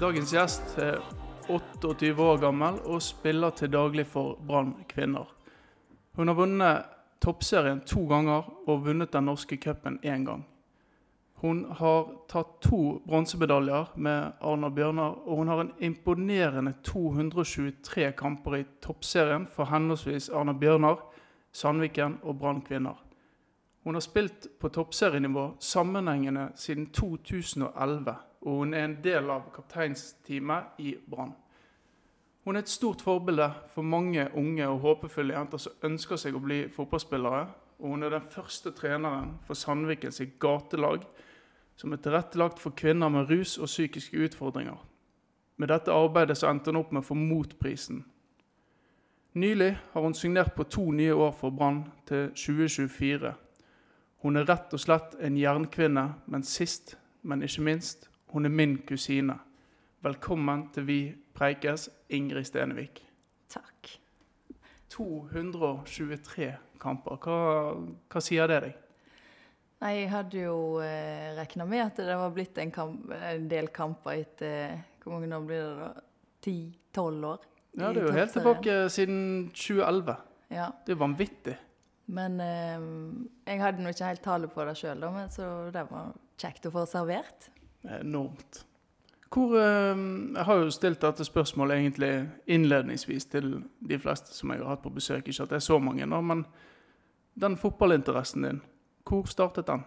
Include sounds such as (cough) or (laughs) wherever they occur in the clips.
Dagens gjest er 28 år gammel og spiller til daglig for Brann kvinner. Hun har vunnet toppserien to ganger og vunnet den norske cupen én gang. Hun har tatt to bronsemedaljer med Arna Bjørnar, og hun har en imponerende 223 kamper i toppserien for henholdsvis Arna Bjørnar, Sandviken og Brann kvinner. Hun har spilt på toppserienivå sammenhengende siden 2011, og hun er en del av kapteinsteamet i Brann. Hun er et stort forbilde for mange unge og håpefulle jenter som ønsker seg å bli fotballspillere. Og hun er den første treneren for Sandvikens gatelag som er tilrettelagt for kvinner med rus og psykiske utfordringer. Med dette arbeidet så endte hun opp med å få Motprisen. Nylig har hun signert på to nye år for Brann til 2024. Hun er rett og slett en jernkvinne, men sist, men ikke minst, hun er min kusine. Velkommen til Vi preikes, Ingrid Stenevik. Takk. 223 kamper. Hva, hva sier det deg? Nei, jeg hadde jo eh, regna med at det var blitt en, kamp, en del kamper etter Hvor mange år blir det da? Ti-tolv år? Ja, det er jo helt tilbake siden 2011. Ja. Det er vanvittig. Men eh, jeg hadde nå ikke helt tallet på det sjøl, så det var kjekt å få servert. Enormt. Hvor, eh, jeg har jo stilt dette spørsmålet egentlig innledningsvis til de fleste som jeg har hatt på besøk. Ikke at det er så mange nå, men den fotballinteressen din, hvor startet den?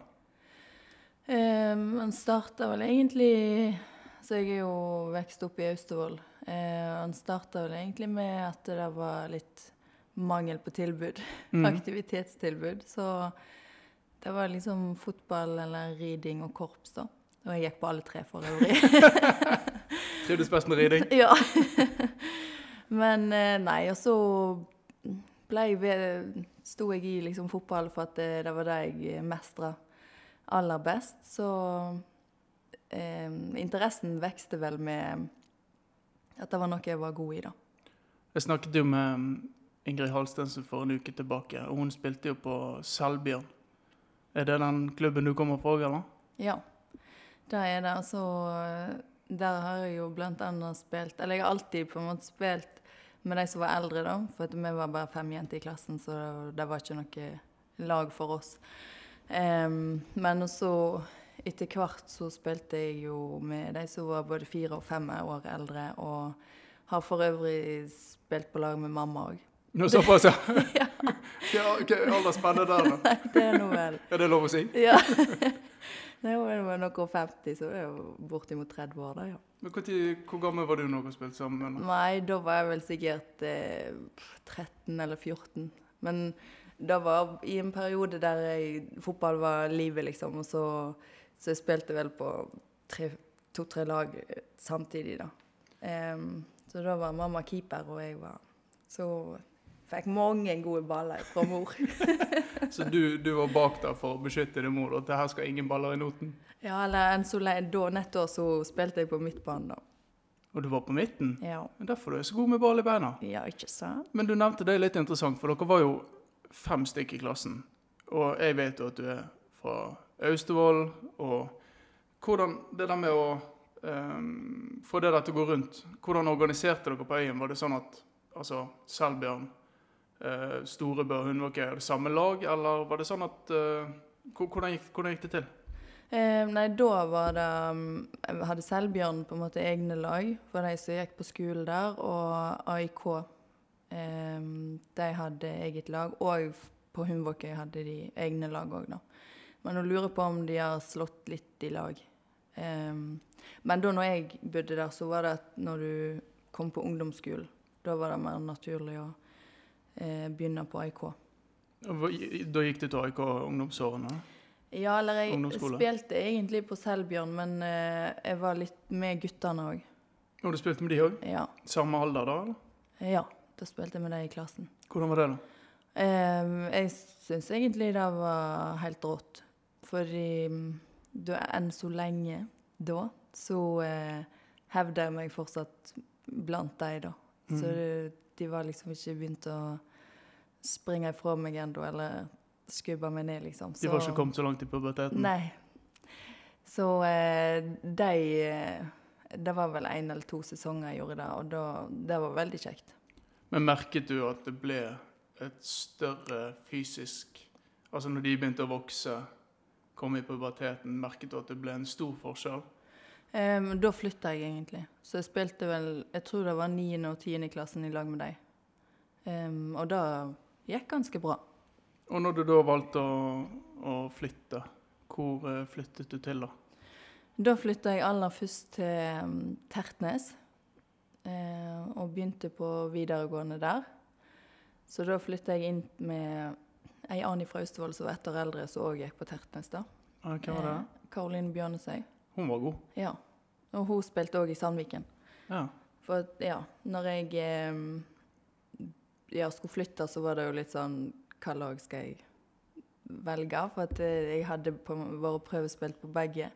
Eh, Man starta vel egentlig Så jeg er jo vokst opp i Austevoll. Eh, Han starta vel egentlig med at det var litt mangel på tilbud. (laughs) Mm. Aktivitetstilbud. Så det var liksom fotball eller riding og korps, da. Og jeg gikk på alle tre for øvrig. (laughs) Trivdes best med riding? ja. (laughs) Men eh, nei, og så ble jeg sto jeg i liksom fotball for at det, det var det jeg mestra aller best. Så eh, interessen vekste vel med at det var noe jeg var god i, da. Jeg snakket jo med mm, Ingrid Halstensen for en uke tilbake, og hun spilte jo på Selbjørn. Er det den klubben du kommer fra, eller? Ja, det er det. Altså, der har jeg jo blant annet spilt Eller jeg har alltid på en måte spilt med de som var eldre, da. For at vi var bare fem jenter i klassen, så det var ikke noe lag for oss. Um, men så etter hvert så spilte jeg jo med de som var både fire og fem år eldre, og har for øvrig spilt på lag med mamma òg. Nå såpass, ja. (laughs) ja, (laughs) Hva aldersspennet der, da? (laughs) det er nå vel Er det lov å si? Ja. Det Hun var noe og 50, så det er jo bortimot 30 år, da, ja. Men hvor, tid, hvor gammel var du når dere spilte sammen? Nei, da var jeg vel sikkert eh, 13 eller 14. Men det var i en periode der jeg, fotball var livet, liksom. Og så, så jeg spilte vel på tre- to-tre lag eh, samtidig, da. Um, så da var mamma keeper, og jeg var Så fikk mange gode baller fra mor. (laughs) Så du, du var bak der for å beskytte din mor, at her skal ingen baller i noten? ja, eller enn så lenge da, nettopp så spilte jeg på midtbanen, da. Og du var på midten? Ja. Derfor er du så god med ball i beina. ja, ikke sant? Men du nevnte det litt interessant, for dere var jo fem stykker i klassen. Og jeg vet jo at du er fra Austevoll, og hvordan det der med å um, få det der til å gå rundt Hvordan organiserte dere på øyen? Var det sånn at altså, Selbjørn, uh, Storebø og Hundvåg er det samme lag, eller var det sånn at eh, hvordan, gikk, hvordan gikk det til? Eh, nei, da var det um, Jeg hadde Selbjørn på en måte egne lag for de som gikk på skolen der, og AIK. Eh, de hadde eget lag. Og på Hundvåkøy hadde de egne lag òg, da. Men hun lurer på om de har slått litt i lag. Eh, men da når jeg bodde der, så var det at når du kom på ungdomsskolen, da var det mer naturlig å eh, begynne på AIK. Da gikk du til AIK ungdomsårene? Ja, eller jeg spilte egentlig på Selbjørn, men eh, jeg var litt med guttene òg. Og du spilte med de òg? Ja. Samme alder da? eller? ja, da spilte jeg med dem i klassen. Hvordan var det, da? Eh, jeg syns egentlig det var helt rått. Fordi mm, da, enn så lenge da, så eh, hevder jeg meg fortsatt blant dem, da. Så Mhm. De var liksom ikke begynt å springe ifra meg ennå, eller skubbe meg ned, liksom. De var ikke kommet så langt i puberteten? Nei. Så eh, de eh, det var vel én eller to sesonger jeg gjorde det, og da, det var veldig kjekt. Men merket du at det ble et større fysisk Altså når de begynte å vokse, kom i puberteten, merket du at det ble en stor forskjell? Um, da flytta jeg egentlig. Så jeg spilte vel Jeg tror det var 9. og 10. klassen i lag med deg. Um, og det gikk ganske bra. Og når du da valgte å, å flytte, hvor eh, flyttet du til da? Da flytta jeg aller først til um, Tertnes. Uh, og begynte på videregående der. Så da flytta jeg inn med ei annen fra Austevoll som var ett år eldre, som òg gikk på Tertnes. da. Ah, Hvem var det? Eh, Karoline Bjørnesøy. Hun var god. Ja. Og hun spilte òg i Sandviken. Ja. For ja, når jeg eh, ja, skulle flytte, så var det jo litt sånn Hva lag skal jeg velge? For at eh, jeg hadde på, vært prøvespilt på begge.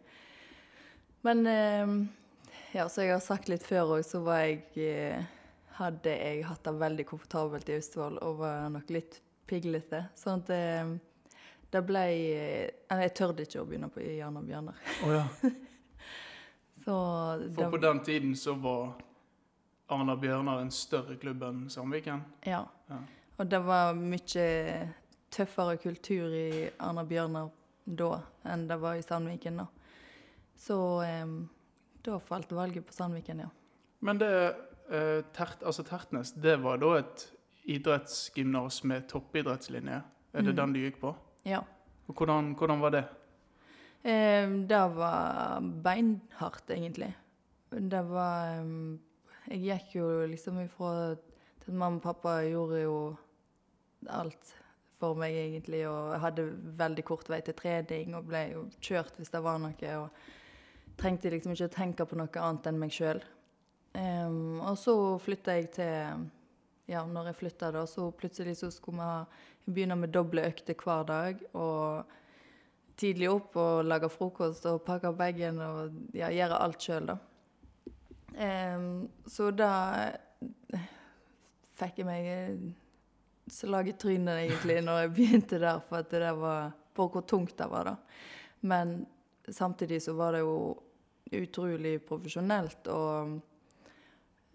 Men eh, ja, som jeg har sagt litt før òg, så var jeg Hadde jeg hatt det veldig komfortabelt i Austevoll og var nok litt piglete. Sånn at det ble Jeg tørde ikke å begynne på i Jan og Bjørnar. Å ja. (laughs) Så For på den tiden så var Arna Bjørnar en større klubb enn Sandviken? Ja. Ja. Og det var mye tøffere kultur i Arna Bjørnar da enn det var i Sandviken. da. Så eh, da falt valget på Sandviken, ja. Men det eh, tert, altså Tertnes, det var da et idrettsgymnas med toppidrettslinje? Er det Mm. den du gikk på? ja. Og hvordan, hvordan var det? Eh, det var beinhardt, egentlig. Det var eh, Jeg gikk jo liksom ifra at mamma og pappa gjorde jo alt for meg, egentlig. Og jeg hadde veldig kort vei til trening og ble jo kjørt hvis det var noe. Og trengte liksom ikke å tenke på noe annet enn meg sjøl. og så flytta jeg til Ja, når jeg flytta, da, så plutselig så skulle vi begynne med doble økter hver dag. og tidlig opp og lage frokost og pakke bagen og ja, gjøre alt sjøl, da. Um, så da eh, fikk jeg meg eh, slag i trynet, egentlig, når jeg (laughs) begynte der, for at det var For hvor tungt det var, da. Men samtidig så var det jo utrolig profesjonelt og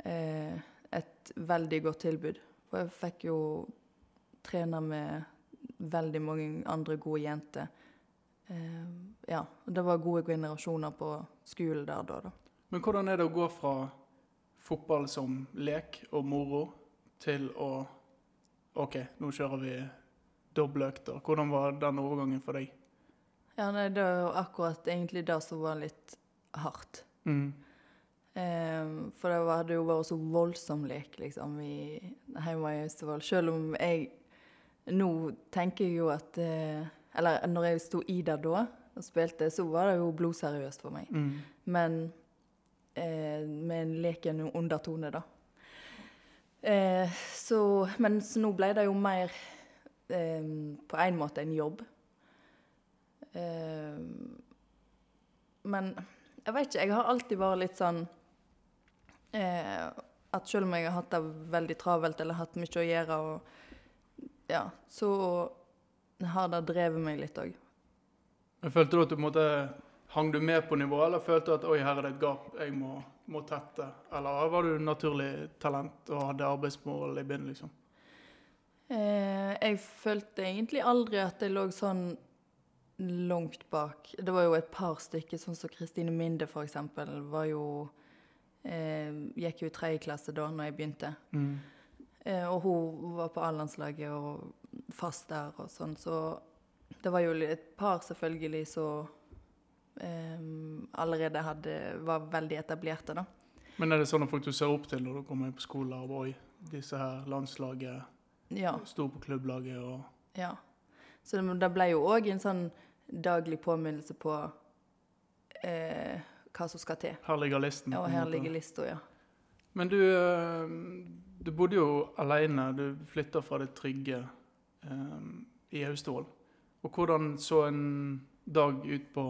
eh, et veldig godt tilbud. For jeg fikk jo trene med veldig mange andre gode jenter. Eh, ja, det var gode generasjoner på skolen der da. da. Men hvordan er det å gå fra fotball som lek og moro til å OK, nå kjører vi doble økter. Hvordan var den overgangen for deg? Ja, nei, det var akkurat egentlig det som var litt hardt. Mm. Eh, for det hadde jo vært så voldsom lek liksom, i, hjemme i Austevoll. Selv om jeg nå tenker jeg jo at eh, Eller når jeg sto i det da og spilte, så var det jo blodseriøst for meg. Mm. Men eh, med en leken undertone, da. Eh, så, men så nå ble det jo mer eh, på en måte en jobb. Eh, men jeg vet ikke, jeg har alltid vært litt sånn eh, At selv om jeg har hatt det veldig travelt eller hatt mye å gjøre, og, ja, så har det drevet meg litt òg. Følte du at du måtte Hang du med på nivået, eller følte du at oi, her er det et gap jeg må, må tette? Eller var du naturlig talent og hadde arbeidsmål i bunnen, liksom? Eh, jeg følte egentlig aldri at jeg lå sånn langt bak. Det var jo et par stykker, sånn som Kristine Minde eksempel, var jo eh, Gikk jo i tredje klasse da når jeg begynte. Mm. Eh, og hun var på A-landslaget og fast der og sånn, så det var jo et par selvfølgelig som um, allerede hadde, var veldig etablerte, da. Men er det sånne folk du ser opp til når du kommer inn på skolen? og Oi, disse her landslaget Ja. sto på klubblaget og ja. Så det, det ble jo òg en sånn daglig påminnelse på eh, hva som skal til. Her ligger listen. Ja, her ligger lista, ja. Men du, eh, du bodde jo alene. Du flytta fra det trygge eh, i Austevoll. Og hvordan så en dag ut på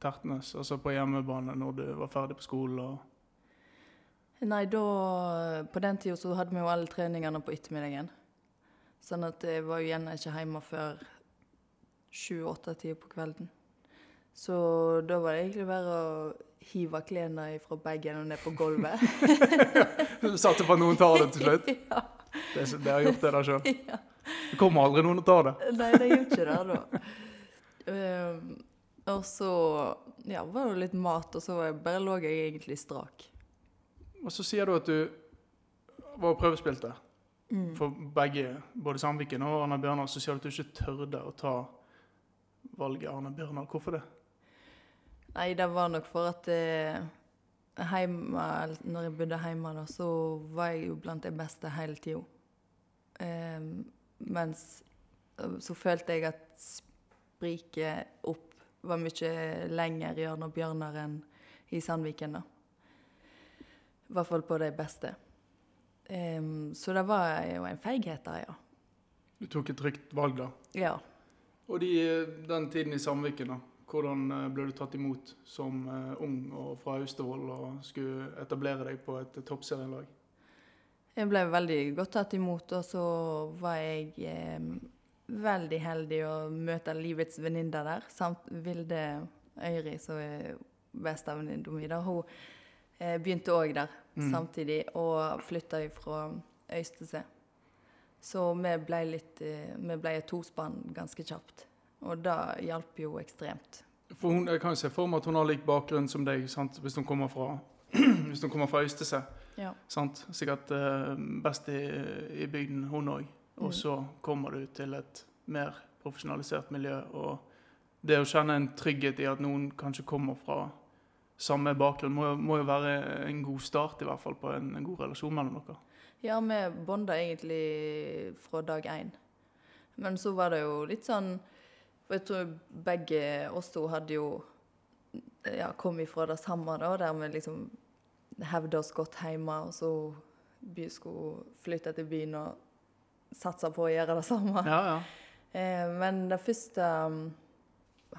Tertnes, altså på hjemmebane, når du var ferdig på skolen? Nei, da På den tida så hadde vi jo alle treningene på ettermiddagen. Sånn at jeg var jo gjerne ikke hjemme før sju-åtte-tida på kvelden. Så da var det egentlig bare å hive klærne fra bagen og ned på gulvet. (laughs) Du satte på at noen tar det til slutt? (laughs) ja. Det, det har gjort det der sjøl. (laughs) ja. Det kommer aldri noen og tar det. Nei, det gjør ikke det da. Um, og så ja, var det litt mat, og så bare lå jeg egentlig strak. Og så sier du at du var og prøvespilte Mm. for begge, både Sandviken og Arne Bjørnar. Så sier du at du ikke tørde å ta valget Arne Bjørnar. Hvorfor det? Nei, det var nok for at eh, hjemme, når jeg bodde hjemme, da, så var jeg jo blant de beste hele tida. Eh, mens eh, så følte jeg at spriket opp var mye lenger i Arne Bjørnar enn i Sandviken, da. I hvert fall på de beste. Ehm, så det var jo en feighet der, ja. Du tok et trygt valg da. Ja. Og de, den tiden i Sandviken, da. Hvordan eh, ble du tatt imot som eh, ung og fra Austevoll og skulle etablere deg på et toppserielag? Jeg ble veldig godt tatt imot, og så var jeg eh, veldig heldig å møte livets venninne der. Samt Vilde Øyri, som er bestevenninna mi. Hun eh, begynte òg der Mm. samtidig, og flytta fra Øystese. Så vi ble litt eh, Vi ble et tospann ganske kjapt. Og det hjalp jo ekstremt. For hun, jeg kan jo se for meg at hun har lik bakgrunn som deg, sant? hvis hun kommer fra, (clears throat) hvis hun kommer fra Øystese. Ja. Sant? Sikkert eh, best i, i bygden, hun òg. Og Mm. så kommer du til et mer profesjonalisert miljø. Og det å kjenne en trygghet i at noen kanskje kommer fra samme bakgrunn, må, må jo være en god start i hvert fall på en, en god relasjon mellom dere. Ja, vi bonda egentlig fra dag én. Men så var det jo litt sånn For jeg tror begge oss to hadde jo ja, kom ifra det samme, da, der vi liksom hevda oss godt hjemme, og så by skulle flytte til byen og satse på å gjøre det samme. Ja, ja. Eh, men det første um,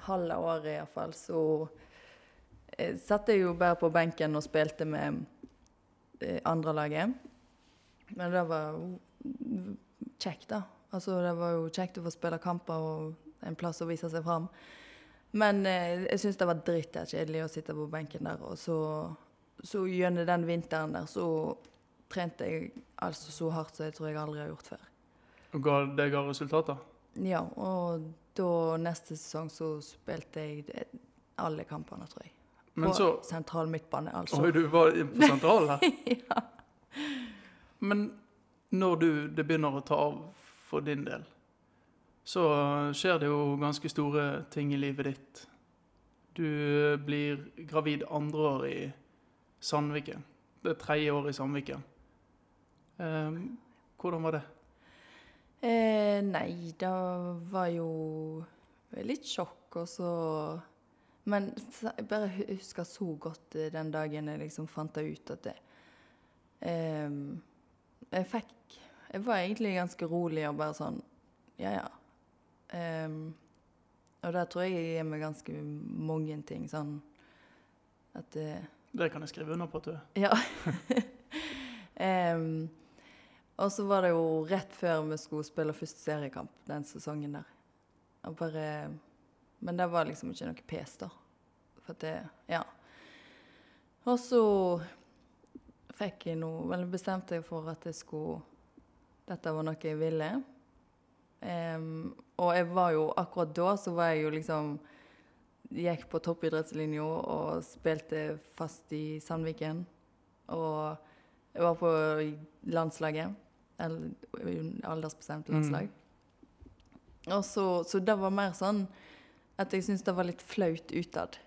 halve året iallfall, så eh, satt jeg jo bare på benken og spilte med eh, andrelaget. Men det var jo kjekt, da. Altså, det var jo kjekt å få spille kamper og en plass å vise seg fram. Men eh, jeg syns det var drittkjedelig å sitte på benken der. Og så, så gjennom den vinteren der, så trente jeg altså så hardt som jeg tror jeg aldri har gjort før. Og det ga resultater? Ja, og da neste sesong så spilte jeg alle kampene, tror jeg. Men på så sentral midtbane, altså. Oi, du var på sentral her. (laughs) ja. Men når du, det begynner å ta av for din del, så skjer det jo ganske store ting i livet ditt. Du blir gravid andre år i Sandviken. Det er tredje år i Sandviken. Eh, hvordan var det? Eh, nei, det var jo litt sjokk, og så Men jeg bare husker så godt eh, den dagen jeg liksom fant det ut at det eh, Jeg fikk Jeg var egentlig ganske rolig og bare sånn Ja, ja. Eh, og der tror jeg jeg gir meg ganske mange ting, sånn at det Det kan jeg skrive under på at du. Ja. um, (laughs) og så var det jo rett før vi skulle spille første seriekamp den sesongen der. Og bare Men det var liksom ikke noe pes, da. For at det Ja. Og så fikk jeg noe Vel, bestemte jeg for at jeg skulle Dette var noe jeg ville. Em, og jeg var jo Akkurat da så var jeg jo liksom Gikk på toppidrettslinja og spilte fast i Sandviken. Og jeg var på landslaget. Aldersbestemt Mm. landslag. Og så, så det var mer sånn at jeg syntes det var litt flaut utad.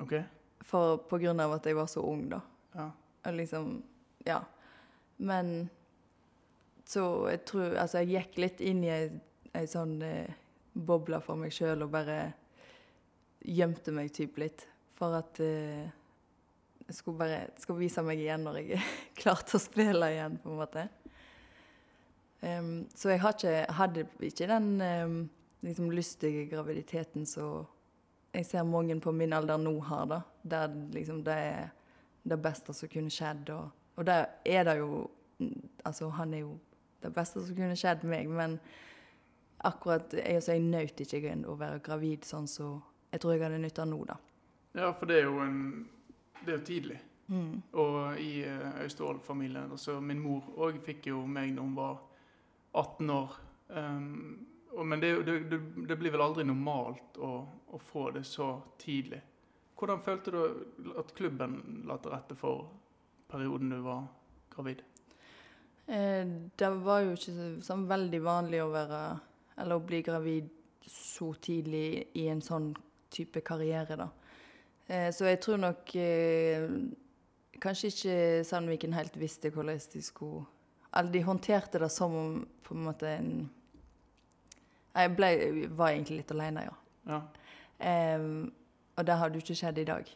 Okay. For, på grunn av at jeg var så ung, da. Ja. Og liksom Ja. Men så jeg tror Altså, jeg gikk litt inn i ei sånn eh, boble for meg sjøl og bare gjemte meg typ litt. For at uh, jeg skulle bare skulle vise meg igjen når jeg (laughs) klarte å spille igjen, på en måte. Um, så jeg ikke, hadde ikke den um, liksom lystige graviditeten som jeg ser mange på min alder nå har, da. Der liksom det er det beste som kunne skjedd. Og, og der er det jo Altså, han er jo det beste som kunne skjedd meg, men akkurat jeg, altså, jeg nøt ikke å være gravid sånn så jeg tror jeg hadde nytta nå, da. Ja, for det er jo en det er jo tidlig. Mm. Og i uh, Austevoll-familien altså Min mor òg fikk jo meg når hun var 18 år. Um, og, men det, det, det, blir vel aldri normalt å, å få det så tidlig. Hvordan følte du at klubben la til rette for perioden du var gravid? Eh, det var jo ikke så, sånn veldig vanlig å være Eller å bli gravid så tidlig i en sånn type karriere, da. Eh, så jeg tror nok eh, Kanskje ikke Sandviken helt visste hvordan de skulle Eller de håndterte det som om på en måte en Jeg ble, var egentlig litt alene, ja. Ja. Eh, og det har jo ikke skjedd i dag.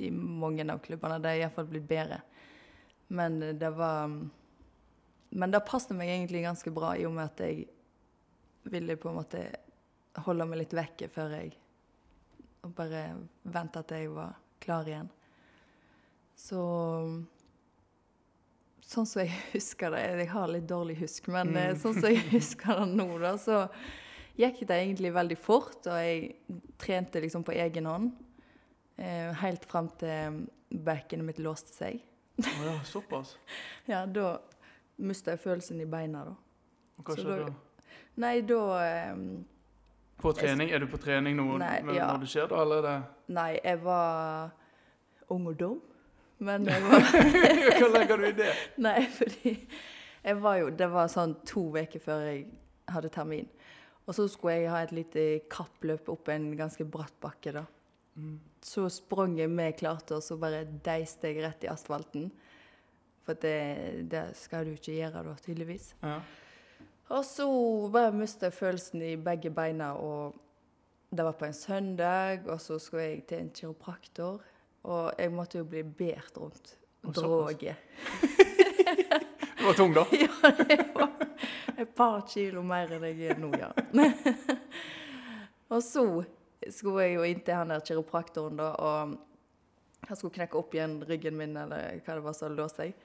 I mange av klubbene. Det har iallfall blitt bedre. Men det var Men det passet meg egentlig ganske bra, i og med at jeg ville på en måte holde meg litt vekke før jeg Og bare vente at jeg var klar igjen. Så Sånn som jeg (laughs) husker det Jeg har litt dårlig husk, men Mm. sånn som jeg (laughs) husker det nå, da, så gikk det egentlig veldig fort, og jeg trente liksom på egen hånd. Eh, helt fram til bekkenet mitt låste seg. Å ja, såpass. (laughs) Ja, da mista jeg følelsen i beina, da. Hva skjedde da? Nei, da um, På trening? Er du på trening nå Nei, ja. når det skjer, da, eller er det Nei, jeg var ung og dum. Men jeg (laughs) var Hva legger du i det? (laughs) Nei, fordi jeg var jo Det var sånn to uker før jeg hadde termin. Og så skulle jeg ha et lite kappløp opp en ganske bratt bakke, da. Mm. Så sprang jeg med klarte, og så bare deiste jeg rett i asfalten. For det, det skal du ikke gjøre da, tydeligvis. Ja. Og så bare mista jeg følelsen i begge beina, og det var på en søndag, og så skulle jeg til en kiropraktor. Og jeg måtte jo bli båret rundt droget. (laughs) Du var tung, da? (laughs) Ja, det var et par kilo mer enn jeg er nå, ja. (laughs) og så skulle jeg jo inn til han der kiropraktoren, da, og han skulle knekke opp igjen ryggen min, eller hva det var som lå seg.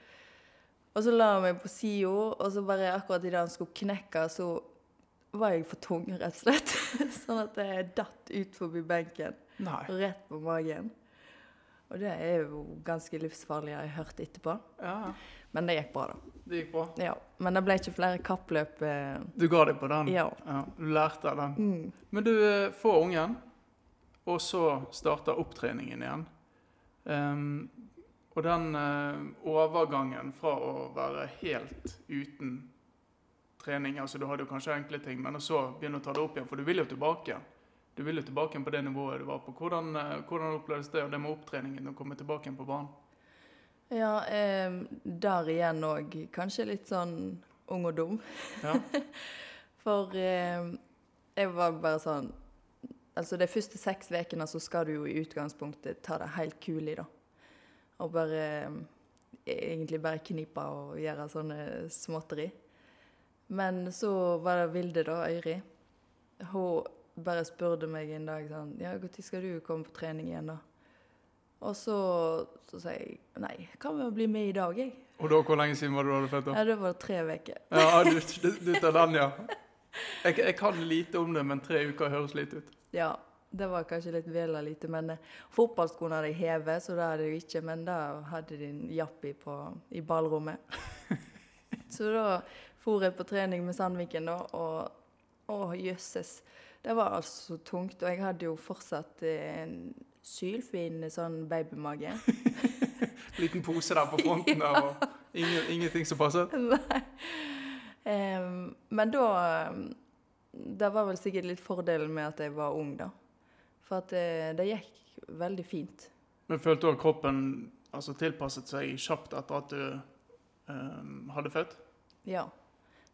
Og så la han meg på sida, og så bare akkurat idet han skulle knekke, så var jeg for tung, rett og slett. (laughs) sånn at jeg datt ut forbi benken, Nei. rett på magen. Og det er jo ganske livsfarlig, har jeg hørt etterpå. Ja, Men det gikk bra, da. det gikk bra. Ja, Men det ble ikke flere kappløp. Eh, Du ga deg på den? ja. Du lærte av den. Mm. Men du eh, får ungen, og så starter opptreningen igjen. Ehm, og den eh, overgangen fra å være helt uten trening Altså du hadde jo kanskje enkle ting, men så begynne å ta det opp igjen, for du vil jo tilbake. Du vil jo tilbake på det nivået du var på. Hvordan, eh, hvordan opplevdes det, og det med opptreningen, å komme tilbake igjen på banen? Ja, eh, der igjen òg kanskje litt sånn ung og dum. Ja. (laughs) For eh, jeg var bare sånn Altså de første seks ukene så skal du jo i utgangspunktet ta det helt kulig, da. Og bare eh, Egentlig bare knipe og gjøre sånne småtteri. Men så var det Vilde, da, Øyri. Hun bare spurte meg en dag sånn Ja, når skal du komme på trening igjen, da? Og så, så sa jeg nei, kan vi bli med i dag, jeg. Og da, hvor lenge siden var det du hadde født? da? Ja, Det var tre uker. Ja, du, du, du tar den, ja. Jeg, jeg kan lite om det, men tre uker høres lite ut. Ja, det var kanskje litt vel lite, men eh, fotballskoene hadde jeg hevet, så det hadde jeg ikke, men da hadde de en jappi på, i ballrommet. (laughs) så da for jeg på trening med Sandviken da, og å jøsses, det var altså tungt, og jeg hadde jo fortsatt eh, en sylfin sånn babymage. (laughs) Liten pose der på fronten der, og (laughs) ingen, ingenting som passet. Nei. Um, men da Det var vel sikkert litt fordelen med at jeg var ung, da. For at det, det gikk veldig fint. Men følte du at kroppen altså, tilpasset seg kjapt etter at du um, hadde født? Ja,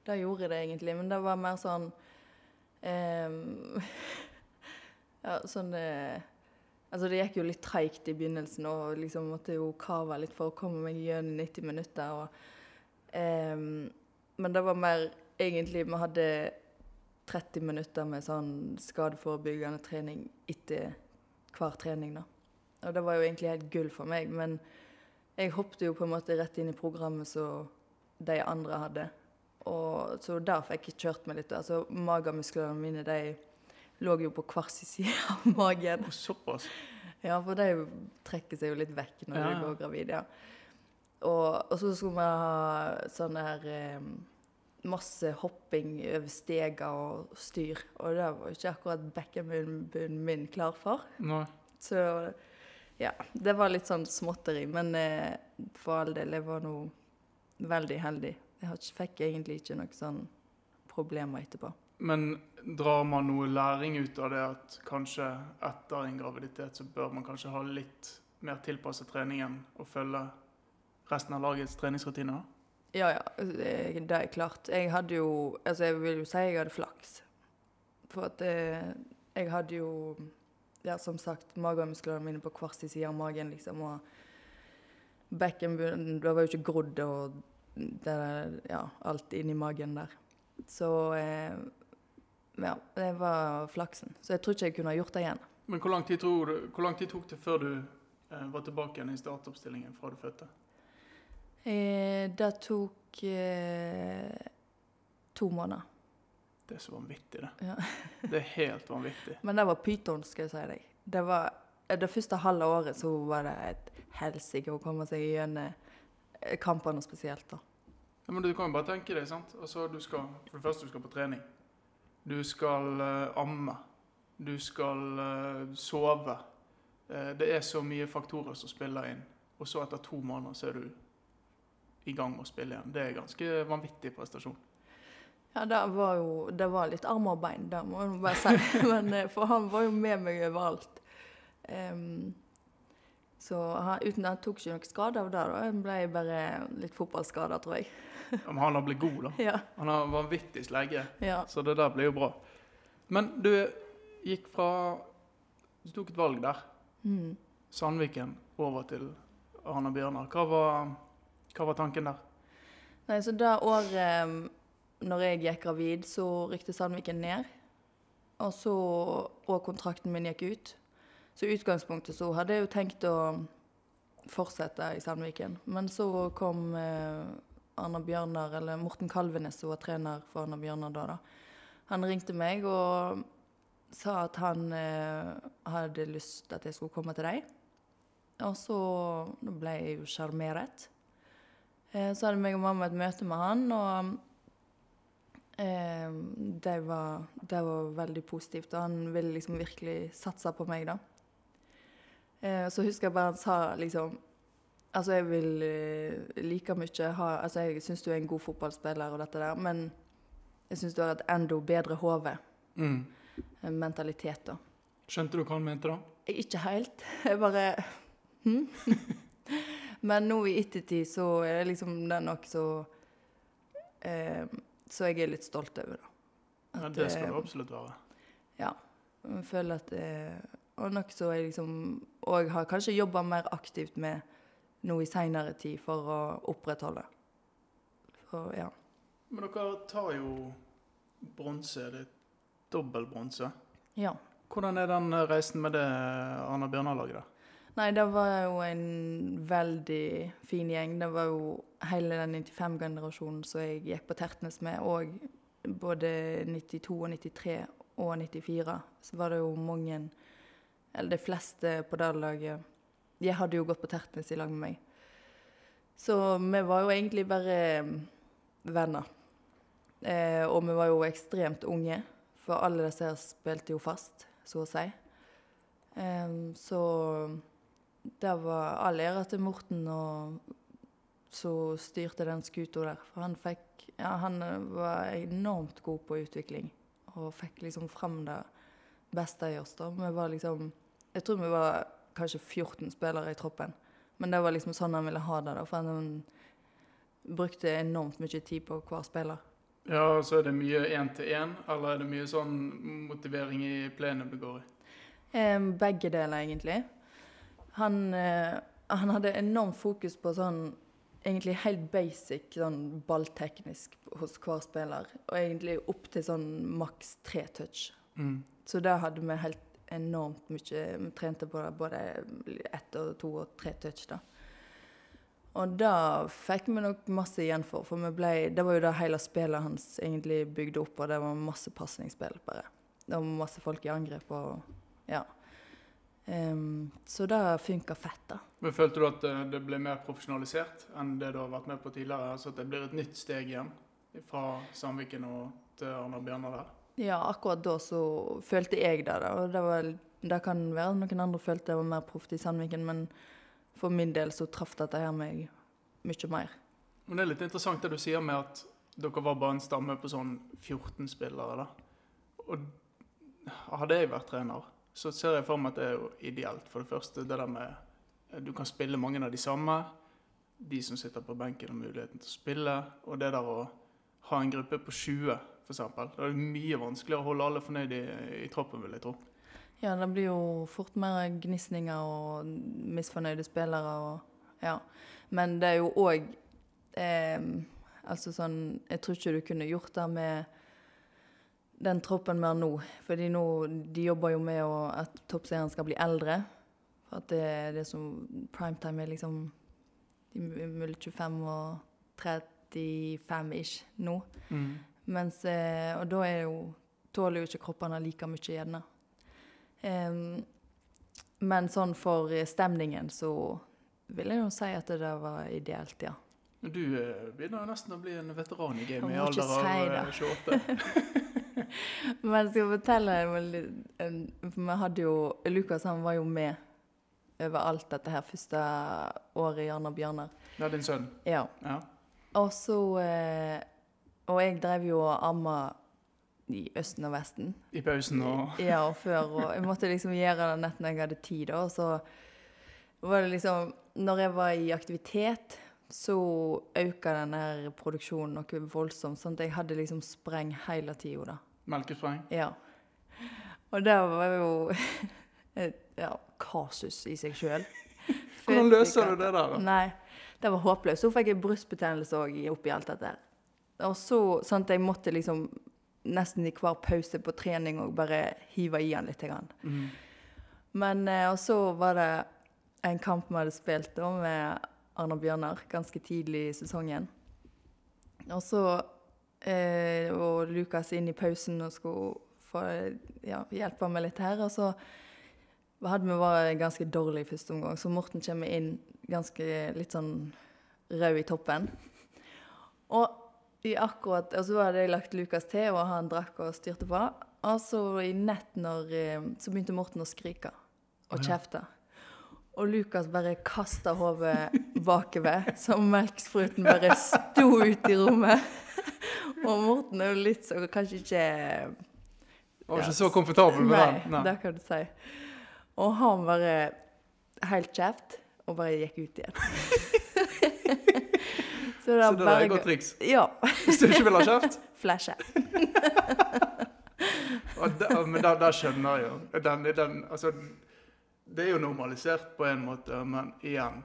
det gjorde det egentlig. Men det var mer sånn um, (laughs) Ja, sånn uh, Altså, det gikk jo litt treigt i begynnelsen, og liksom måtte jo kave litt for å komme meg gjennom 90 minutter. Og, um, men det var mer egentlig Vi hadde 30 minutter med sånn skadeforebyggende trening etter hver trening, da. Og det var jo egentlig helt gull for meg, men jeg hoppet jo på en måte rett inn i programmet som de andre hadde. Og så der fikk jeg kjørt meg litt. Altså, Magemusklene mine de lå jo på hver sin side (laughs) av magen. Og såpass. Ja, for de trekker seg jo litt vekk når Ja, du går gravid, ja. Og, og så skulle vi ha sånn her eh, Masse hopping over steger og styr. Og det var ikke akkurat bekkenbunnen min klar for. Nei. Så ja, det var litt sånn småtteri. Men eh, for all del, jeg var nå veldig heldig. Jeg har ikke, fikk egentlig ikke noen sånn problemer etterpå. Men drar man noe læring ut av det at kanskje etter en graviditet så bør man kanskje ha litt mer tilpasset treningen og følge resten av lagets treningsrutiner? Ja, ja, det det er klart. Jeg hadde jo Altså, jeg vil jo si jeg hadde flaks. For at eh, jeg hadde jo Ja, som sagt, magemusklene mine på hver sin side av magen, liksom. Og bekkenbunnen Det var jo ikke grodd og det ja, alt inni magen der. Så eh, Ja, det var flaksen. Så jeg tror ikke jeg kunne ha gjort det igjen. Men hvor lang tid, du, hvor lang tid tok det før du eh, var tilbake igjen i startoppstillingen fra du fødte? Eh, det tok eh, to måneder. Det er så vanvittig, det. Ja. (laughs) Det er helt vanvittig. Men det var pyton, skal jeg si deg. Det var det første halve året så var det et helsike å komme seg gjennom eh, kampene spesielt, da. Ja, men du kan jo bare tenke deg, sant. Altså, du skal, for det første, du skal på trening. Du skal uh, amme. Du skal uh, sove. Uh, det er så mye faktorer som spiller inn. Og så etter to måneder så er du i gang med å spille igjen. Det er ganske vanvittig prestasjon. Ja, det var jo det var litt arm og bein, det må jeg bare si. (laughs) Men eh, for han var jo med meg overalt. Um, så han, uten han tok ikke noe skade av det. da. Han ble bare litt fotballskada, tror jeg. Men han har blitt god, da. (laughs) Ja, Han har vanvittig slegge, ja. så det der blir jo bra. Men du gikk fra Du tok et valg der. Mm. Sandviken over til Arna Bjørnar. Hva var, hva var tanken der? Nei, så det året når jeg gikk gravid, så rykte Sandviken ned. Og så Og kontrakten min gikk ut. Så i utgangspunktet så hadde jeg jo tenkt å fortsette i Sandviken. Men så kom eh, Arna Bjørnar, eller Morten Kalvenes, som var trener for Arna Bjørnar da, da. Han ringte meg og sa at han eh, hadde lyst til at jeg skulle komme til dem. Og så ble jeg jo sjarmeret. Eh, Så hadde meg og mamma et møte med han, og eh, det, var, det var veldig positivt. Og han ville liksom virkelig satse på meg, da. Eh, så husker jeg bare han sa liksom Altså, jeg vil eh, like mye ha Altså, jeg syns du er en god fotballspiller og dette der, men jeg syns du har et enda bedre hode. Mm. Mentalitet, da. Skjønte du hva han mente da? Ikke helt. Jeg bare hm? (laughs) Men nå i ettertid så er det liksom det er noe så eh, Så jeg er litt stolt over, da. Ja, det skal eh, du absolutt være. Jeg føler at eh, Og noe så jeg liksom òg har kanskje jobba mer aktivt med nå i seinere tid for å opprettholde. For, ja. Men dere tar jo bronse. Det er dobbel bronse. ja. Hvordan er den reisen med det Arna Bjørnar-laget der? Nei, det var jo en veldig fin gjeng. Det var jo hele den 95-generasjonen som jeg gikk på Tertnes med, og både 92 og 93 og 94. Så var det jo mange, eller de fleste på det laget, de hadde jo gått på Tertnes i lag med meg. Så vi var jo egentlig bare mm, venner. Eh, og vi var jo ekstremt unge, for alle disse her spilte jo fast, så å si. Eh, så det var all ære til Morten og som styrte den skuta der. For han fikk Ja, han eh, var enormt god på utvikling og fikk liksom fram det beste i oss. da. Vi var liksom Jeg tror vi var kanskje 14 spillere i troppen. Men det var liksom sånn han ville ha det, da. For han brukte enormt mye tid på hver spiller. Ja, så er det mye én-til-én, eller er det mye sånn motivering i plenum du går i? Eh, begge deler, egentlig. Han, eh, han hadde enormt fokus på sånn egentlig helt basic sånn ballteknisk hos hver spiller. Og egentlig opp til sånn maks tre touch. Mm. Så det hadde vi helt enormt mye Vi trente på det både ett og to og tre touch, da. Og det fikk vi nok masse igjen for, for vi ble, det var jo det hele spillet hans egentlig bygde opp, og det var masse pasningsspill, bare. Det var masse folk i angrep og ja. Em, så det funka fett, da. Men Følte du at eh, det ble mer profesjonalisert enn det du har vært med på tidligere? Altså at det blir et nytt steg igjen fra Sandviken og til Arna Bjørnar der? Ja, akkurat da så følte jeg det, da. Og det, var, det kan være noen andre følte jeg var mer proft i Sandviken, men for min del så traff dette her meg mye mer. Men det er litt interessant det du sier med at dere var bare en stamme på sånn 14 spillere. da. Og hadde jeg vært trener, så ser jeg for meg at det er jo ideelt. For det første det der med eh, Du kan spille mange av de samme. De som sitter på benken har muligheten til å spille. Og det der å ha en gruppe på 20 f.eks. Da er det mye vanskeligere å holde alle fornøyd i, i troppen, vil jeg tro. Ja, det blir jo fort mer gnisninger og misfornøyde spillere og Ja. Men det er jo òg eh, Altså sånn Jeg tror ikke du kunne gjort det med den troppen vi har nå. Fordi nå De jobber jo med å, at toppserien skal bli eldre. For at det er det som Primetime er liksom de er mellom 25 og 35 ish nå. Mens, eh, og da er jo, tåler jo ikke kroppene like mye gjerne. Um, men sånn for eh, stemningen så vil jeg jo si at det var ideelt, ja. Du eh, begynner jo nesten å bli en veteran i gamet i alder av si eh, det. 28. (laughs) (laughs) Men jeg skal fortelle For vi hadde jo Lukas han var jo med over alt dette her første året i Arna Bjørnar. Det er din sønn? Ja. Ja. Og så eh, Og jeg drev jo og amma i Østen og Vesten. I pausen og Ja, og før. Og jeg måtte liksom gjøre det nett når jeg hadde tid. da, Og så var det liksom Når jeg var i aktivitet, så økte den her produksjonen noe voldsomt. Sånn at jeg hadde liksom spreng hele tida, da. Melkespreng. Ja. Og det var jo (laughs) et ja, kasus i seg sjøl. (laughs) Hvordan løser du det der? da? Nei, det var håpløst. Så fikk jeg brystbetennelse òg oppi alt dette. Og så sånn at jeg måtte liksom nesten i hver pause på trening og bare hive i han litt. Mm. Men eh, og så var det en kamp vi hadde spilt da med Arne Bjørnar ganske tidlig i sesongen. Og så eh, Og Lukas inn i pausen og skulle få ja, hjelpe meg litt her. Og så hadde vi vært ganske dårlig i første omgang, så Morten kommer inn ganske litt sånn rød i toppen. Og i akkurat, og så hadde jeg lagt Lukas til, og han drakk og styrte på. Og så i nett når, eh, så begynte Morten å skrike og kjefte. Og Lukas bare kasta hodet bakover, så melkspruten bare sto ut i rommet. Og Morten er jo litt så kanskje ikke Var Ja. ikke så komfortabel med Nei, den? det kan du si. Og han bare helt kjeft, og bare gikk ut igjen. (laughs) så det Så det er et godt triks. Ja. Hvis du ikke vil ha kjeft. (laughs) Flashe. (laughs) Men da, da skjønner jeg jo. Den, den, altså, det er jo normalisert på en måte, men igjen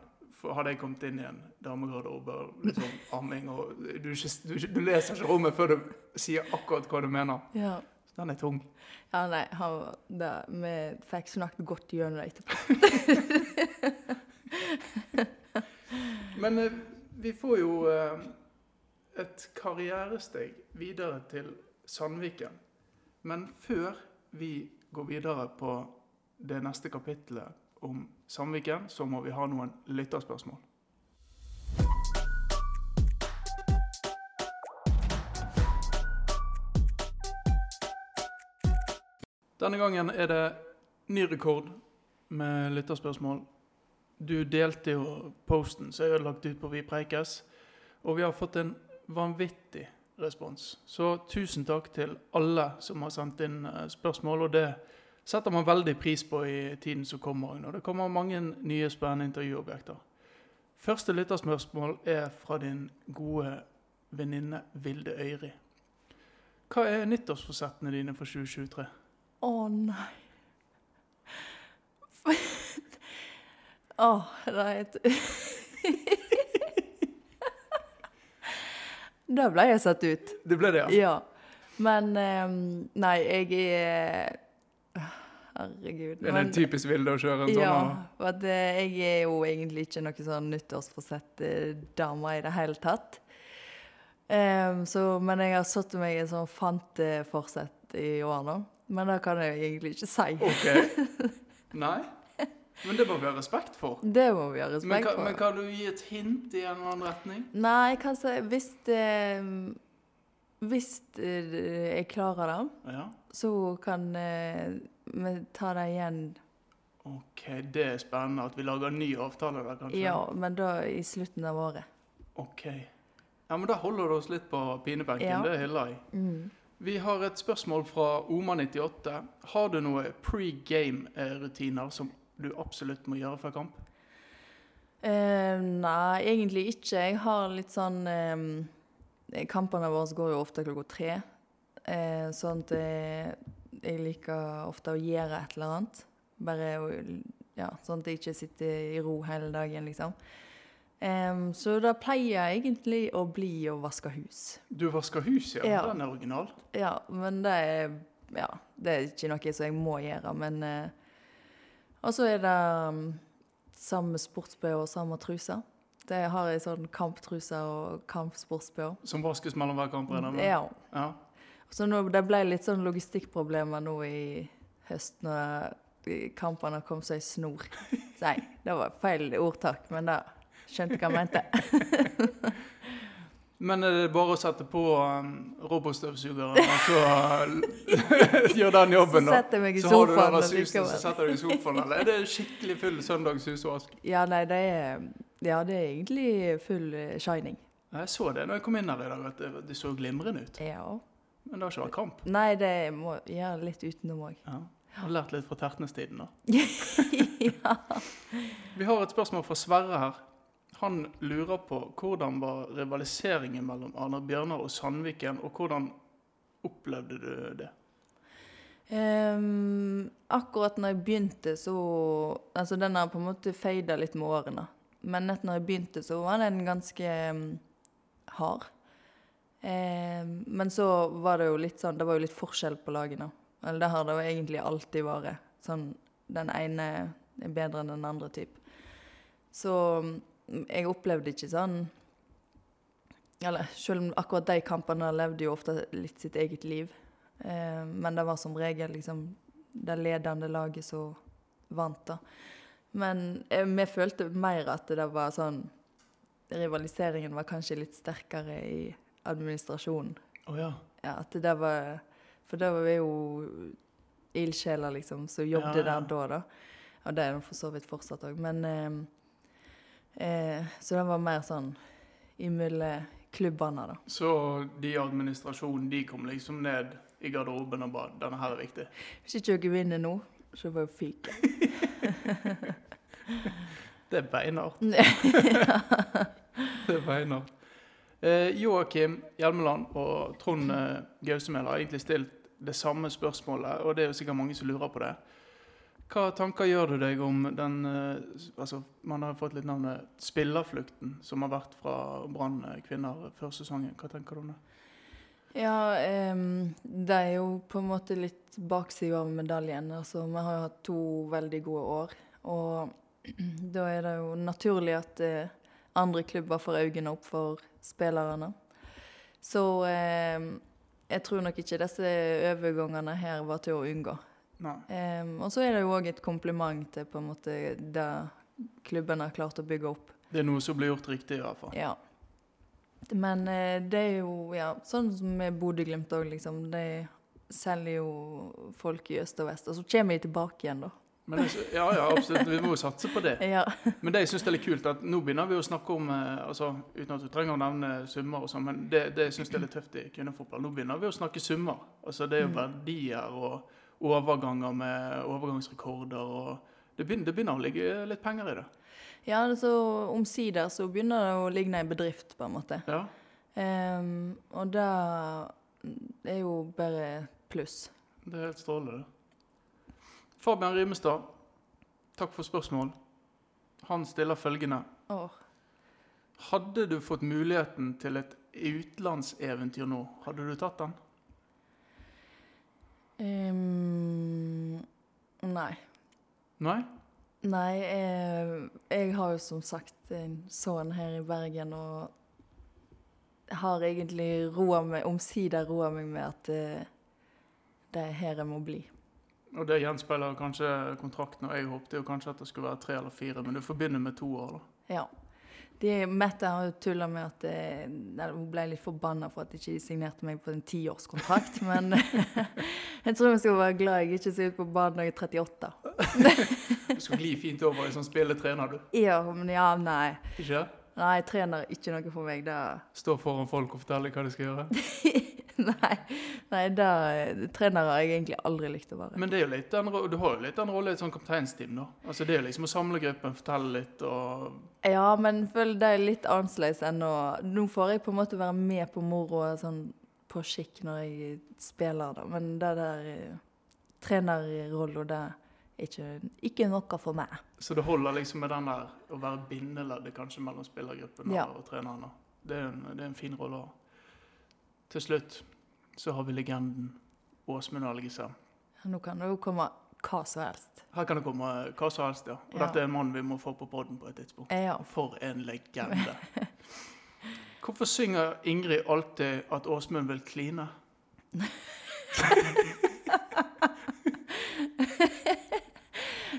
Hadde jeg kommet inn i en damegarderobe og liksom amming og du, du, du leser ikke rommet før du sier akkurat hva du mener. Ja. Så den er tung. ja, nei, han, det, vi fikk snakket godt gjennom det etterpå. (laughs) Men eh, vi får jo eh, et karrieresteg videre til Sandviken. Men før vi går videre på det neste kapittelet om Sandviken, så må vi ha noen lytterspørsmål. Denne gangen er det ny rekord med lytterspørsmål. Du delte jo posten som jeg har lagt ut på Vi preikes, og vi har fått en vanvittig respons. Så tusen takk til alle som har sendt inn eh, spørsmål, og det setter man veldig pris på i tiden som kommer. Og det kommer mange nye spennende intervjuobjekter. Første lytterspørsmål er fra din gode venninne Vilde Øyri. Hva er nyttårsforsettene dine for 2023? Å nei. (laughs) Å, det er et (laughs) Da ble jeg satt ut. Det ble det, ja? Ja. Men um, Nei, jeg er Herregud. Men, det er en typisk Vilde å kjøre en sånn? ja, for eh, jeg er jo egentlig ikke noe sånn nyttårsforsett-dame i det hele tatt. Um, så, men jeg har satt meg en sånn fanteforsett i år nå. Men det kan jeg egentlig ikke si. Ok. (laughs) Nei? Men det må vi ha respekt for. Det må vi ha respekt men, for. men kan du gi et hint i en eller annen retning? Nei, jeg kan si hvis Hvis eh, jeg klarer det, Ja. så kan eh, vi tar det igjen. Ok, det er spennende at vi lager en ny avtale der, kanskje? Ja, men da i slutten av året. Ok. Ja, men da holder du oss litt på pinebenken. Ja. Det hyller jeg. Mm. Vi har et spørsmål fra Oma98. Har du noe pre-game-rutiner som du absolutt må gjøre før kamp? Uh, nei, egentlig ikke. Jeg har litt sånn eh, Kampene våre går jo ofte klokka tre. Uh, sånn at jeg, jeg liker ofte å gjøre et eller annet. Bare å Ja, sånn at jeg ikke sitter i ro hele dagen, liksom. Um, så da pleier jeg egentlig å bli å vaske hus. Du vasker hus, ja. Ja. Den er original. Ja, men det er Ja, det er ikke noe som jeg må gjøre, men uh, Og så er det um, samme sports-BH og samme truse. Det har jeg sånn kamptruse og kampsports-BH. Som vaskes mellom hver kamp? Ja. ja. Så nå, det ble litt sånn logistikkproblemer nå i høst når kampene kom seg i snor. (laughs) Nei, det var feil ordtak, men det skjønte hva jeg mente. (laughs) Men er det bare å sette på um, robotstøvsugeren og så (laughs) gjøre den Så jobben, da? i Så har du denne susen, så setter du deg i sofaen. Eller er det skikkelig full søndags husvask? Ja, nei, det er Ja, det er egentlig full eh, shining. Jeg så det når jeg kom inn her i dag, at det, det så glimrende ut. Ja. Men det har ikke vært kamp. Nei, det må gjøre litt utenom òg. Ja. Har lært litt fra Tertnes-tiden, da. (laughs) ja. Vi har et spørsmål fra Sverre her. Han lurer på hvordan var rivaliseringen mellom Arne Bjørnar og Sandviken, og hvordan opplevde du det? Um, akkurat når jeg begynte, så Altså, den har på en måte feida litt med årene. Men nett når jeg begynte, så var den ganske um, hard. Ehm, men så var det jo litt sånn Det var jo litt forskjell på lagene. Eller det har det jo egentlig alltid vært. Sånn den ene er bedre enn den andre, type. Så mm, jeg opplevde ikke sånn Eller selv om akkurat de kampene levde jo ofte litt sitt eget liv. Eh, men det var som regel liksom det ledende laget som vant, da. Men eh, vi følte mer at det var sånn Rivaliseringen var kanskje litt sterkere i administrasjonen. Oh, ja. Ja, at det var For det var vi jo ildsjeler, liksom, som jobbet Ja, ja. der da, da. Og det er de for så vidt fortsatt òg. Men eh, eh, Så det var mer sånn imellom klubbene, da. Så de i administrasjonen, de kom liksom ned i garderoben og bare 'Denne her er viktig'. Hvis ikke dere vinner nå, så får jeg fyke. (laughs) Det er beinhardt. (laughs) Det er beinhardt. Eh, Joakim Hjelmeland og Trond eh, Gausemel har egentlig stilt det samme spørsmålet, og det er jo sikkert mange som lurer på det. Hva tanker gjør du deg om den eh, altså, Man har fått litt navnet spillerflukten som har vært fra Brann eh, kvinner før sesongen. Hva tenker du om det? Ja, em, det er jo på en måte litt baksida av medaljen. Altså, vi har jo hatt to veldig gode år. Og (clears throat) da er det jo naturlig at eh, andre klubber får øynene opp for spillerne. Så eh, jeg tror nok ikke disse overgangene her var til å unngå. Nei. Og så er det jo òg et kompliment til på en måte det klubben har klart å bygge opp. Det er noe som blir gjort riktig, i hvert fall. Ja. Men eh, det er jo ja, sånn som med Bodø-Glimt òg, liksom. De selger jo folk i øst og vest. Og så kommer de tilbake igjen, da. Men det, ja, ja, absolutt. Vi må jo satse på det. (laughs) Ja. Men det jeg synes er litt kult, at nå begynner vi å snakke om eh, altså, Uten at du trenger å nevne summer, og sånn, men det, det jeg synes er litt tøft i kvinnefotball. Nå begynner vi å snakke summer. Altså, det er jo Mm. verdier og overganger med overgangsrekorder. og Det begynner, det begynner å ligge litt penger i det. ja, altså omsider så begynner det å ligne en bedrift, på en måte. Ja, Um, og det er jo bare pluss. Det er helt strålende. Fabian Rimestad, takk for spørsmål. Han stiller følgende. Oh. Hadde du fått muligheten til et utenlandseventyr nå, hadde du tatt den? Um, nei. Nei? Nei, jeg, jeg har jo som sagt en sønn her i Bergen, og har egentlig roa meg, omsider roa meg med at eh, det er her jeg må bli. Og det gjenspeiler kanskje kontrakten, og jeg håpte jo kanskje at det skulle være tre eller fire, men du forbinder med to år, da. Ja. De, Mette har jo tulla med at eh, eller, Hun ble litt forbanna for at de ikke signerte meg på en tiårskontrakt. (laughs) Men (laughs) jeg tror hun skal være glad jeg ikke ser ut på banen når jeg er 38. (laughs) Du skal gli fint over i sånn spilletrener, du. Ja, men ja, nei. Ikke? Nei, trener er ikke noe for meg. Det Stå foran folk og fortelle hva de skal gjøre. (laughs) Nei, nei da, trener har jeg egentlig aldri likt å være. Men det er jo litt den, du har jo litt den rollen i et sånt kapteinsteam, da. Altså Det er jo liksom å samle gruppen, fortelle litt og Ja, men føler det er litt annerledes enn å Nå får jeg på en måte være med på moroa sånn på skikk når jeg spiller, da. Men det der eh, trenerrollen, det ikke, ikke noe for meg. Så det holder liksom med den der å være bindeleddet kanskje mellom spillergruppen Ja. og treneren. Det er, en, det er en fin rolle å ha. Til slutt så har vi legenden Åsmund Algesen. Nå kan det jo komme hva som helst. Her kan det komme hva som helst, ja. Og Ja. dette er en mann vi må få på podden på et tidspunkt. Ja. For en legende. (laughs) Hvorfor synger Ingrid alltid at Åsmund vil kline? (laughs)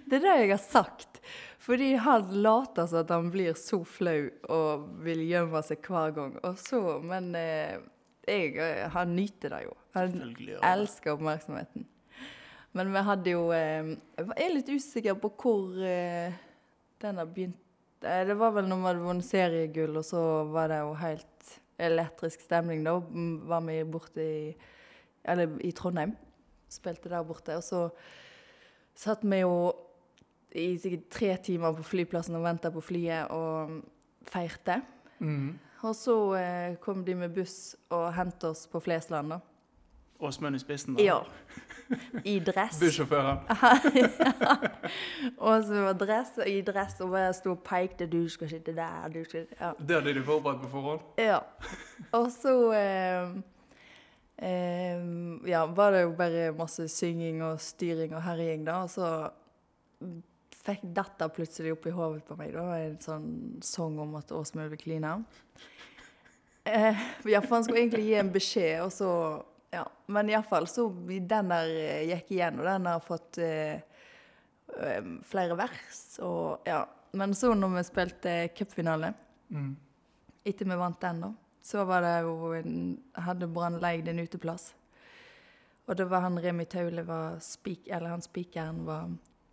Det er det jeg har sagt. Fordi han later som at han blir så flau og vil gjemme seg hver gang. Så, men eh, jeg, eh, han nyter det jo. Han elsker oppmerksomheten. Men vi hadde jo eh, Jeg er litt usikker på hvor eh, den har begynt Eh, Det var vel når vi hadde vunnet seriegull, og så var det jo helt elektrisk stemning. Da Mm, var vi borte i Eller i Trondheim. Spilte der borte. Og så satt vi jo i sikkert tre timer på flyplassen og venta på flyet og feirte. Mhm. Og så eh, kom de med buss og hentet oss på Flesland, da. Åsmund i spissen? da. Ja. I dress. (laughs) Bussjåføren. (laughs) og så var dress i dress og bare sto og pekte 'Du skal sitte der', du skal Ja. Det hadde de forberedt på forhånd? ja. Og så eh, eh, Ja, var det jo bare masse synging og styring og herjing, da. Og så fikk dette plutselig opp i hodet på meg, da. En sånn sang om at Åsmund vil kline. Eh, ja, for han skulle egentlig gi en beskjed, og så Ja. Men iallfall så Den der eh, gikk igjen, og den har fått eh, eh, flere vers, og ja. Men så når vi spilte cupfinale Mm. etter vi vant den, da, så var det jo en, hadde Brann leid en uteplass. Og det var han Remi Taule var spik, eller han spikeren var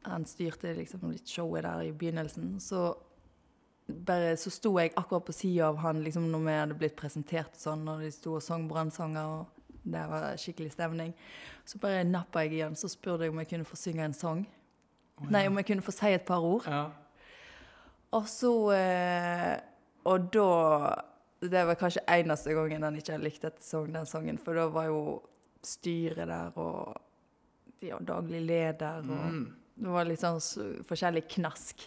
Han styrte liksom litt showet der i begynnelsen. Så bare så sto jeg akkurat på sida av han liksom når vi hadde blitt presentert sånn, og de sto og sang Brann-sanger, og det var skikkelig stemning. Så bare nappa jeg igjen, så spurte jeg om jeg kunne få synge en sang. Å, Nei, om jeg kunne få si et par ord. Ja. Og så eh, Og da Det var kanskje eneste gangen han ikke hadde likt dette sang, den sangen, for da var jo styret der og ja, daglig leder og Mm. Det var litt sånn forskjellig knask.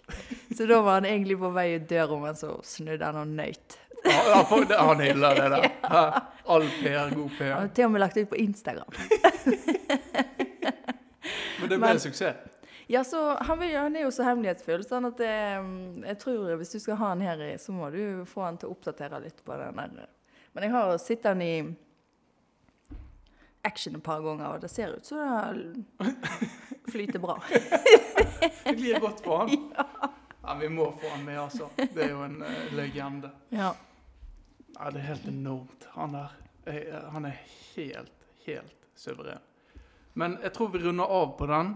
Så da var han egentlig på vei ut døra, men så snudde han og nøyt. Ja, for han hyller det der. (laughs) Ja. All PR, god Han har til og med lagt det ut på Instagram. (laughs) Men det ble Men- suksess. Ja, så han, vil, han er jo så hemmelighetsfull, sånn at det, jeg tror hvis du skal ha han her, i, så må du få han til å oppdatere litt på den der. Men jeg har sett han i action et par ganger, og det ser ut som det flyter bra. (laughs) Det glir godt på han. (laughs) Ja, vi må få han med, altså. Det er jo en uh, legende. Ja. Ja, det er helt enormt. Han der. Jeg, han er helt, helt suveren. Men jeg tror vi runder av på den.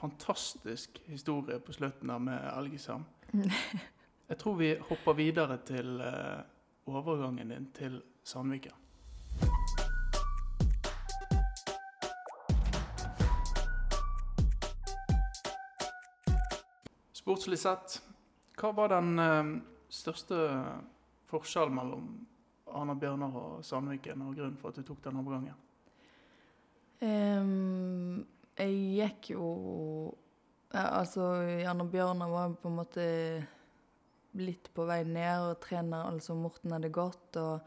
Fantastisk historie på slutten der med Elgesam. Jeg tror vi hopper videre til uh, overgangen din til Sandviken. Sportslig sett, hva var den eh, største forskjellen mellom Arna Bjørnar og Sandviken, og grunnen for at du tok den overgangen? Um, jeg gikk jo Altså, Arna Bjørnar var på en måte litt på vei ned, og trener altså Morten hadde gått, og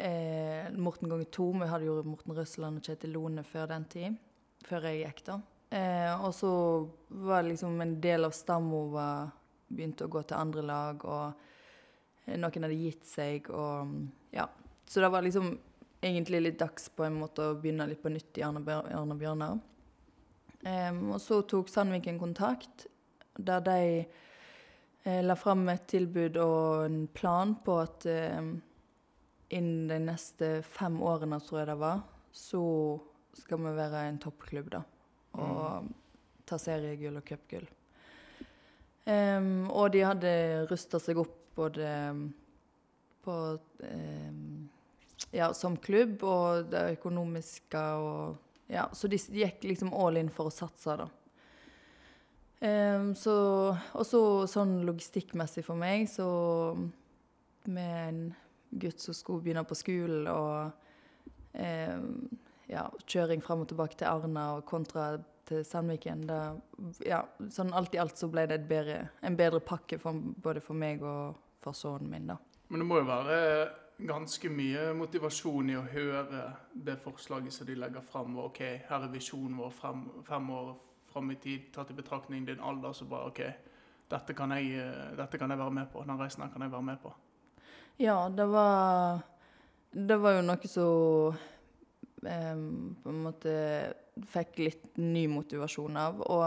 eh, Morten ganger to. Vi hadde jo Morten Røsland og Kjetil Lone før den tid. Før jeg gikk, da. Eh, og så var liksom en del av stammo var begynte å gå til andre lag, og eh, noen hadde gitt seg, og ja. Så det var liksom egentlig litt dags på en måte å begynne litt på nytt i Arne, Bjørnar. Eh, og så tok Sandviken kontakt, der de eh, la fram et tilbud og en plan på at innen de neste fem årene, tror jeg det var, så skal vi være en toppklubb, da. Og ta seriegull og cupgull. Um, og de hadde rusta seg opp både på um, Ja, som klubb og det økonomiske og Ja, så de gikk liksom all in for å satse, da. Um, så Og så sånn logistikkmessig for meg, så med en gutt som skulle begynne på skolen, og em, ja, kjøring fram og tilbake til Arna og kontra til Sandviken, da, ja, sånn alt i alt så ble det et bedre, en bedre pakke for, både for meg og for sønnen min, da. Men det må jo være ganske mye motivasjon i å høre det forslaget som de legger fram. OK, her er visjonen vår fem, fem år fram i tid, tatt i betraktning din alder, så bare OK, dette kan, jeg, dette kan jeg være med på. Den reisen her kan jeg være med på. Ja, det var Det var jo noe som på en måte fikk litt ny motivasjon av. Og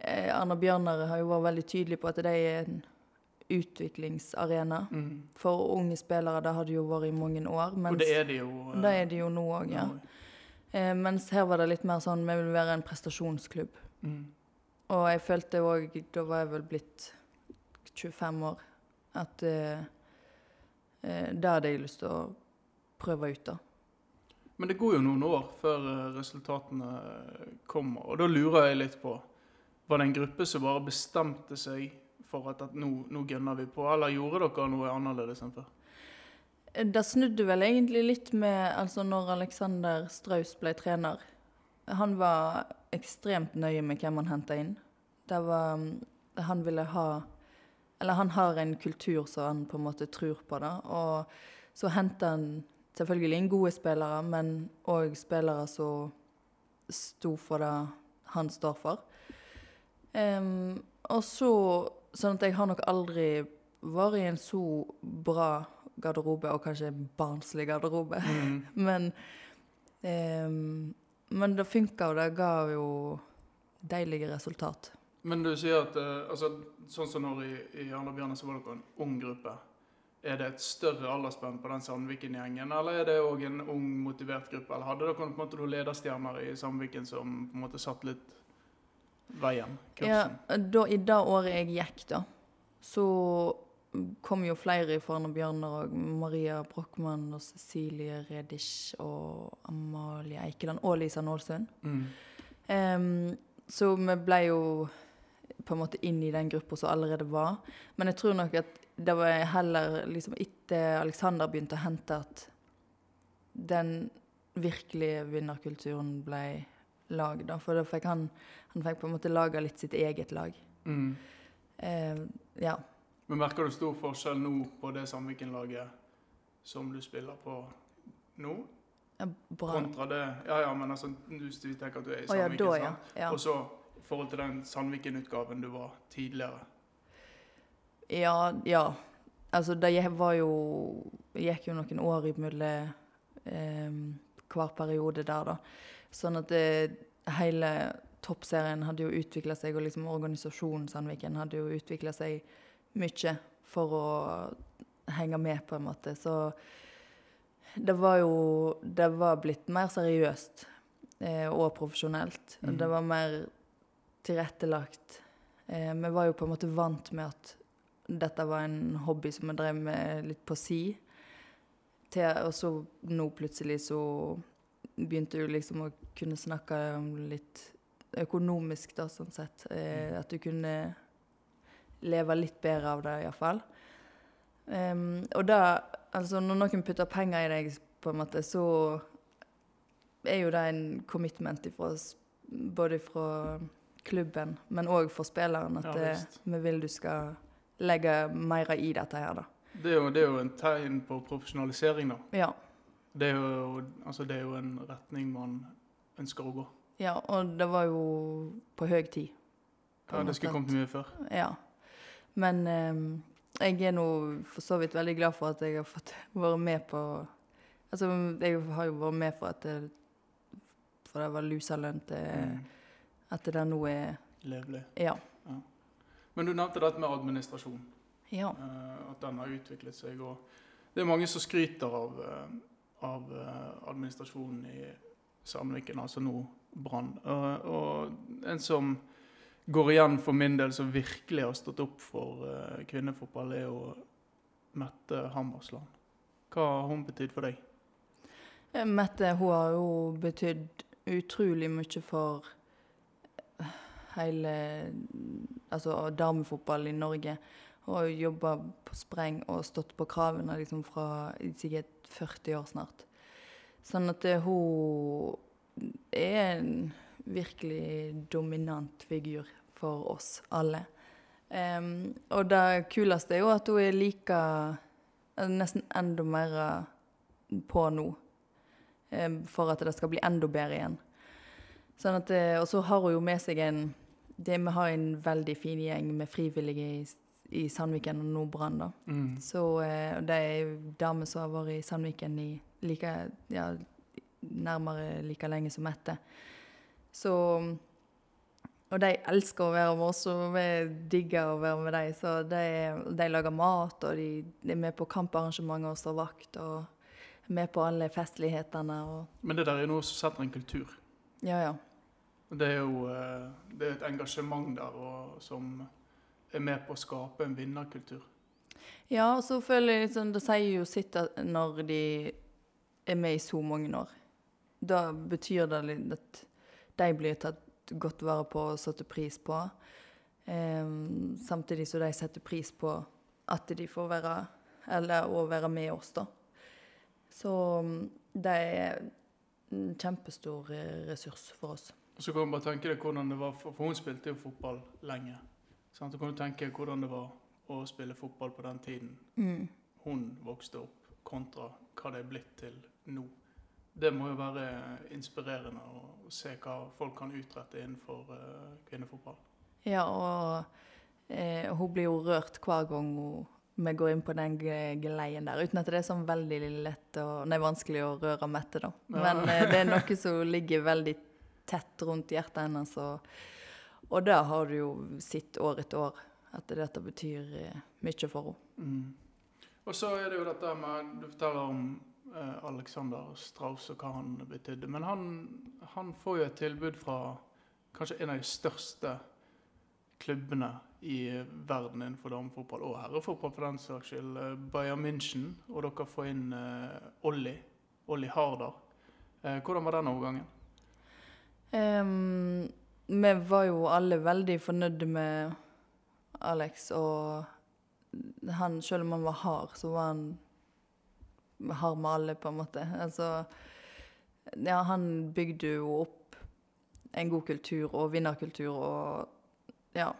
eh, Arna Bjørnar har jo vært veldig tydelig på at de er en utviklingsarena Mm. for unge spillere. Det har det jo vært i mange år. Mens, Og det er det jo. Uh, det er det jo nå òg, ja. Eh, mens her var det litt mer sånn vi vil være en prestasjonsklubb. Mm. Og jeg følte òg Da var jeg vel blitt 25 år. At eh, eh, det hadde jeg lyst til å prøve ut, da. Men det går jo noen år før eh, resultatene kommer, og da lurer jeg litt på Var det en gruppe som bare bestemte seg for at, at nå, nå gunner vi på, eller gjorde dere noe annerledes enn før? Det snudde vel egentlig litt med altså når Alexander Straus ble trener. Han var ekstremt nøye med hvem han henta inn. Det var mm, Han ville ha Eller han har en kultur som han på en måte tror på, da. Og så henta han selvfølgelig gode spillere, men òg spillere som sto for det han står for. Um, og så Sånn at jeg har nok aldri vært i en så bra garderobe, og kanskje en barnslig garderobe. Mm. (laughs) Men, um, men det funka, og det ga jo deilige resultat. Men du sier at eh, altså, sånn som når i, i Arne Bjørne så var dere en ung gruppe. Er det et større aldersspenn på den Sandviken-gjengen, eller er det òg en ung, motivert gruppe? Eller hadde dere på en måte noen lederstjerner i Sandviken som på en måte satt litt veien, Ja, kursen? da, I det året jeg gikk, da, så kom jo flere fra Arne Bjørnar og Maria Brochmann og Cecilie Redisch og Amalie Eikeland og Lisa Nålsund. Mm. Um, så vi ble jo på en måte inn i den gruppa som allerede var. Men jeg tror nok at det var heller liksom etter Alexander begynte å hente, at den virkelige vinnerkulturen ble lagd. For da fikk han, han fikk på en måte laga litt sitt eget lag. Mm. Eh, ja. Men merker du stor forskjell nå på det Sandviken-laget som du spiller på nå, ja, Bra. kontra det Ja, ja, men altså, hvis vi tenker at du er i Å ja, Sandviken, da, ja. sant? ja. Og så i forhold til den Sandviken-utgaven du var tidligere. Ja, ja. Altså, det var jo gikk jo noen år imellom eh, hver periode der, da. Sånn at det, hele toppserien hadde jo utvikla seg, og liksom organisasjonen Sandviken hadde jo utvikla seg mye for å henge med, på en måte. Så det var jo Det var blitt mer seriøst eh, og profesjonelt. Mm. Det var mer tilrettelagt. Eh, vi var jo på en måte vant med at dette var en hobby som vi drev med litt på si. Til, og så nå plutselig så begynte du liksom å kunne snakke om litt økonomisk, da, sånn sett. Eh, at du kunne leve litt bedre av det, iallfall. Um, og da Altså, når noen putter penger i deg, på en måte, så er jo det en commitment ifra, både fra klubben, men òg for spilleren. At Ja, eh, vi vil du skal legge mer i dette her, da. Det er, jo, det er jo en tegn på profesjonalisering, da. Ja. Det er jo, altså, det er jo en retning man ønsker å gå. ja. Og det var jo på høy tid. på Ja, det skulle kommet mye før. Ja. Men eh, jeg er nå for så vidt veldig glad for at jeg har fått (laughs) være med på Altså, jeg har jo vært med for at det, For det var luselønn til Mm. at det der nå er Levelig. Ja. Men du nevnte dette med administrasjon. Ja. eh, at den har utviklet seg. Og det er mange som skryter av, eh, av eh, administrasjonen i Sandviken, altså nå Brann. Og, og en som går igjen for min del, som virkelig har stått opp for kvinnefotball, er jo Mette Hammersland. Hva har hun betydd for deg? Mette hun har jo betydd utrolig mye for hele altså damefotball i Norge. Har jobba på spreng og stått på kravene liksom fra sikkert 40 år snart. Sånn at det, hun er en virkelig dominant figur for oss alle. Um, og det kuleste er jo at hun er like eh, Nesten enda mer på nå. for at det skal bli enda bedre igjen. Sånn at, og så har hun jo med seg en det, Vi har en veldig fin gjeng med frivillige i, i Sandviken og Nordbrann. Da. Mm. Så eh, det er damer som har vært i Sandviken i like, ja, nærmere like lenge som Mette. Så Og de elsker å være med oss, og vi digger å være med dem. Så de, de lager mat, og de, de er med på kamparrangementer og står vakt. Og er med på alle festlighetene. Men det der er noe som setter en kultur. ja, ja. Det er jo eh, det er et engasjement der og, som er med på å skape en vinnerkultur. Ja, og så føler jeg liksom, Det sier jo sitt at når de er med i så mange år. Da betyr det litt at de blir tatt godt vare på og satt pris på. Em, samtidig som de setter pris på at de får være Eller å være med oss, da. Så mm, det er en kjempestor ressurs for oss. Og så kan du bare tenke deg hvordan det var, for, for hun spilte jo fotball lenge. Sant? Så kan du tenke deg hvordan det var å spille fotball på den tiden Mm. hun vokste opp, kontra hva det er blitt til nå. Det må jo være inspirerende å, å se hva folk kan utrette innenfor eh, kvinnefotball. Ja, og eh, hun blir jo rørt hver gang hun, vi går inn på den ge- geleien der. Uten at det er sånn veldig lett og nei, vanskelig å røre Mette, da. Men ja. det er noe som ligger veldig tett rundt hjertet hennes. Og, og det har du jo sett år etter år, at dette betyr eh, mye for henne. Mm. Og så er det jo dette med Du forteller om eh, Alexander Strauss og hva han betydde. Men han, han får jo et tilbud fra kanskje en av de største klubbene i verden innenfor damefotball, og herrefotball for den saks skyld. eh, Bayern München, og dere får inn eh, Olli. Olli Harder. Eh, hvordan var den overgangen? Ehm, vi var jo alle veldig fornøyde med Alex, og han, selv om han var hard, så var han hard med alle, på en måte. Altså, ja, han bygde jo opp en god kultur og vinnerkultur, og ja.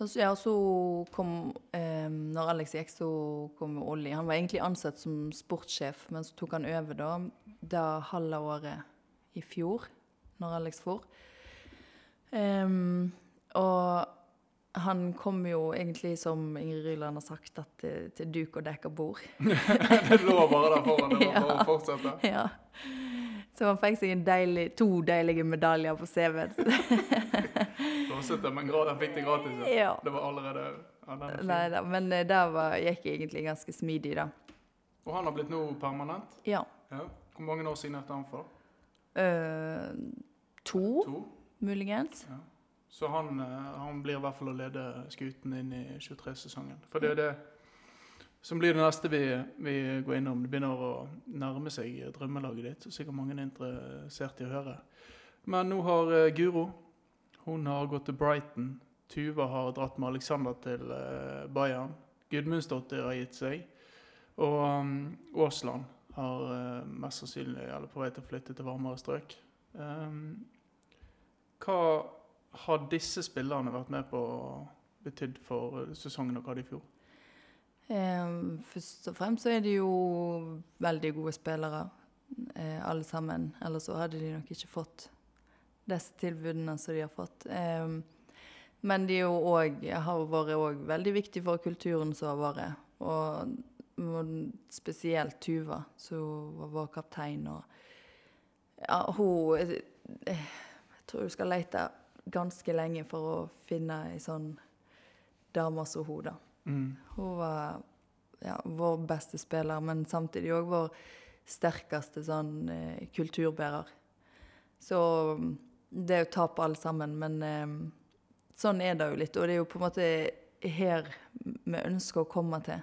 Og så- Ja, så kom eh, Når Alex gikk, så kom Olli. Han var egentlig ansatt som sportssjef, men så tok han over da, det halve året i fjor når Alex for. Um, og han kom jo egentlig, som Ingrid Ryland har sagt, at til, til duk og dekka bord. (laughs) det lå bare der foran. Det var bare Ja. å fortsette. (laughs) ja. Så han fikk seg en deilig, to deilige medaljer på CV-en. Fortsette, (laughs) men han fikk det gratis. Ja. ja. Det var allerede ja, er. Nei da, men der det var, gikk egentlig ganske smidig, da. Og han har blitt nå permanent. Ja. Ja. Hvor mange år signerte han for? Eh, to, To. muligens. Ja. Så han, eh, han blir i hvert fall å lede skuten inn i 23-sesongen. For det er det som blir det neste vi, vi går innom. Det begynner å nærme seg drømmelaget ditt. Så sikkert mange er interessert i å høre. Men nå har eh, Guro hun har gått til Brighton. Tuva har dratt med Alexander til eh, Bayern. Gudmundsdottir har gitt seg. Og um, Aasland har mest sannsynlig eller på vei til å flytte til varmere strøk. Um, hva har disse spillerne vært med på betydd for sesongen dere hadde i fjor? Eh, først og fremst så er de jo veldig gode spillere, eh, alle sammen. Ellers så hadde de nok ikke fått disse tilbudene som de har fått. Eh, men de jo også, har vært òg veldig viktige for kulturen som har vært. Og, og spesielt Tuva, som var kaptein. Og ja, hun eh, Jeg tror du skal lete ganske lenge for å finne ei sånn dame som hun, da. Mm. Hun var ja, vår beste spiller, men samtidig òg vår sterkeste sånn eh, kulturbærer. Så mm, det er jo tap alle sammen, men eh, sånn er det jo litt. Og det er jo på en måte her vi ønsker å komme til.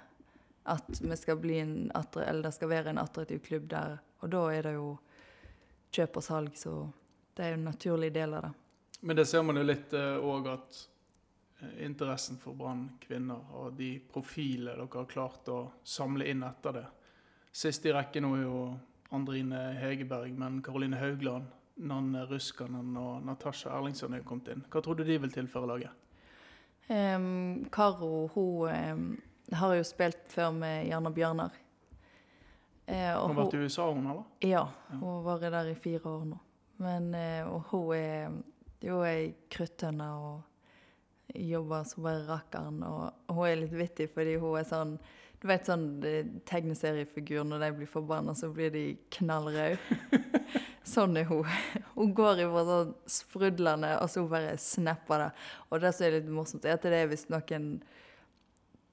At vi skal bli en attra eller det skal være en attraktiv klubb der. Og da er det jo kjøp og salg, så det er jo en naturlig del av det. Men det ser man jo litt òg at eh, interessen for Brann kvinner og de profilene dere har klart å samle inn etter det. Sist i rekken nå er jo Andrine Hegerberg, men Karoline Haugland, Nanne Ruskanen og Natasha Erlingsson er kommet inn. Hva tror du de vil tilføre laget? Um, Karo hun um, har jo spilt før med Janne Bjørnar. Eh, Hun har vært i USA, hun, eller? Ja, hun har vært der i fire år nå. Men eh, og hun er jo ei kruttønne og jobber som bare rakkeren. Og hun er litt vittig fordi hun er sånn Du vet sånn eh, tegneseriefigur når de blir forbanna, så blir de knallrøde. (laughs) sånn er hun. Hun går ifra sånn sprudlende, og så bare snapper det. Og det som er litt morsomt, er at det er hvis noen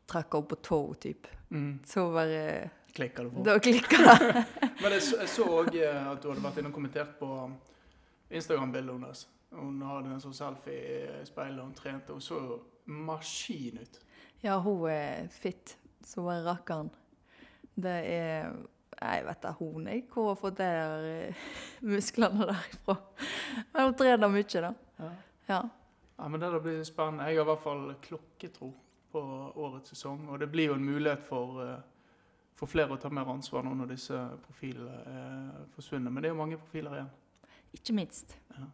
trakker opp på tå, typ. Mm. Så bare Klikker det på. Da klikka (laughs) det. Men jeg så, jeg så også eh, at du hadde vært inne og kommentert på Instagram-bildet hennes. Hun hadde en sånn selfie i speilet og hun trente. Hun så jo maskin ut. Ja, hun er fit. Så er rakkeren. Det er Jeg vet da hun jeg hvor hun har fått de der eh, (laughs) musklene derifra. Men hun trener mye, da. Ja. Ja. ja, men det blir spennende. Jeg har i hvert fall klokketro på årets sesong. Og det blir jo en mulighet for, eh, for flere å ta mer ansvar nå når disse profilene er forsvunnet. Men det er jo mange profiler igjen. Ikke minst. Ja.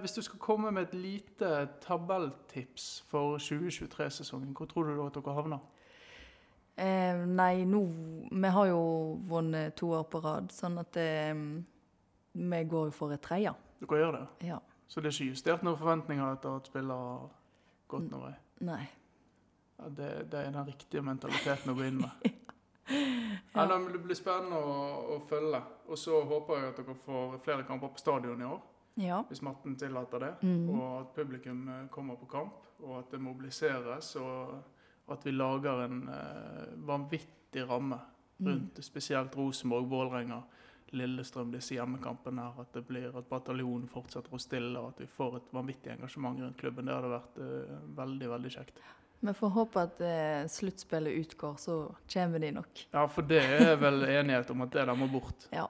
hvis du skal komme med et lite tabelltips for 2023-sesongen, hvor tror du da at dere havner? Eh, nei, nå Vi har jo vunnet to år på rad, sånn at eh, vi går jo for et tredje. Dere gjør det? Ja. Så det er ikke justert noen forventninger etter at spillere har gått noen vei? Nei. Ja, det, det er den riktige mentaliteten å gå inn med. (laughs) ja. Det blir spennende å, å følge. Og så håper jeg at dere får flere kamper på stadion i år, Ja. hvis matten tillater det. Mm. Og at publikum eh, kommer på kamp, og at det mobiliseres. Og at vi lager en eh, vanvittig ramme Mm. rundt spesielt Rosenborg, Vålerenga, Lillestrøm, disse hjemmekampene her. At det blir at bataljonen fortsetter å stille, og at vi får et vanvittig engasjement rundt klubben. Det hadde vært eh, veldig, veldig kjekt. Vi får håpe at eh, sluttspillet utgår, så kommer de nok. Ja, for det er vel enighet om at det der må bort. Ja.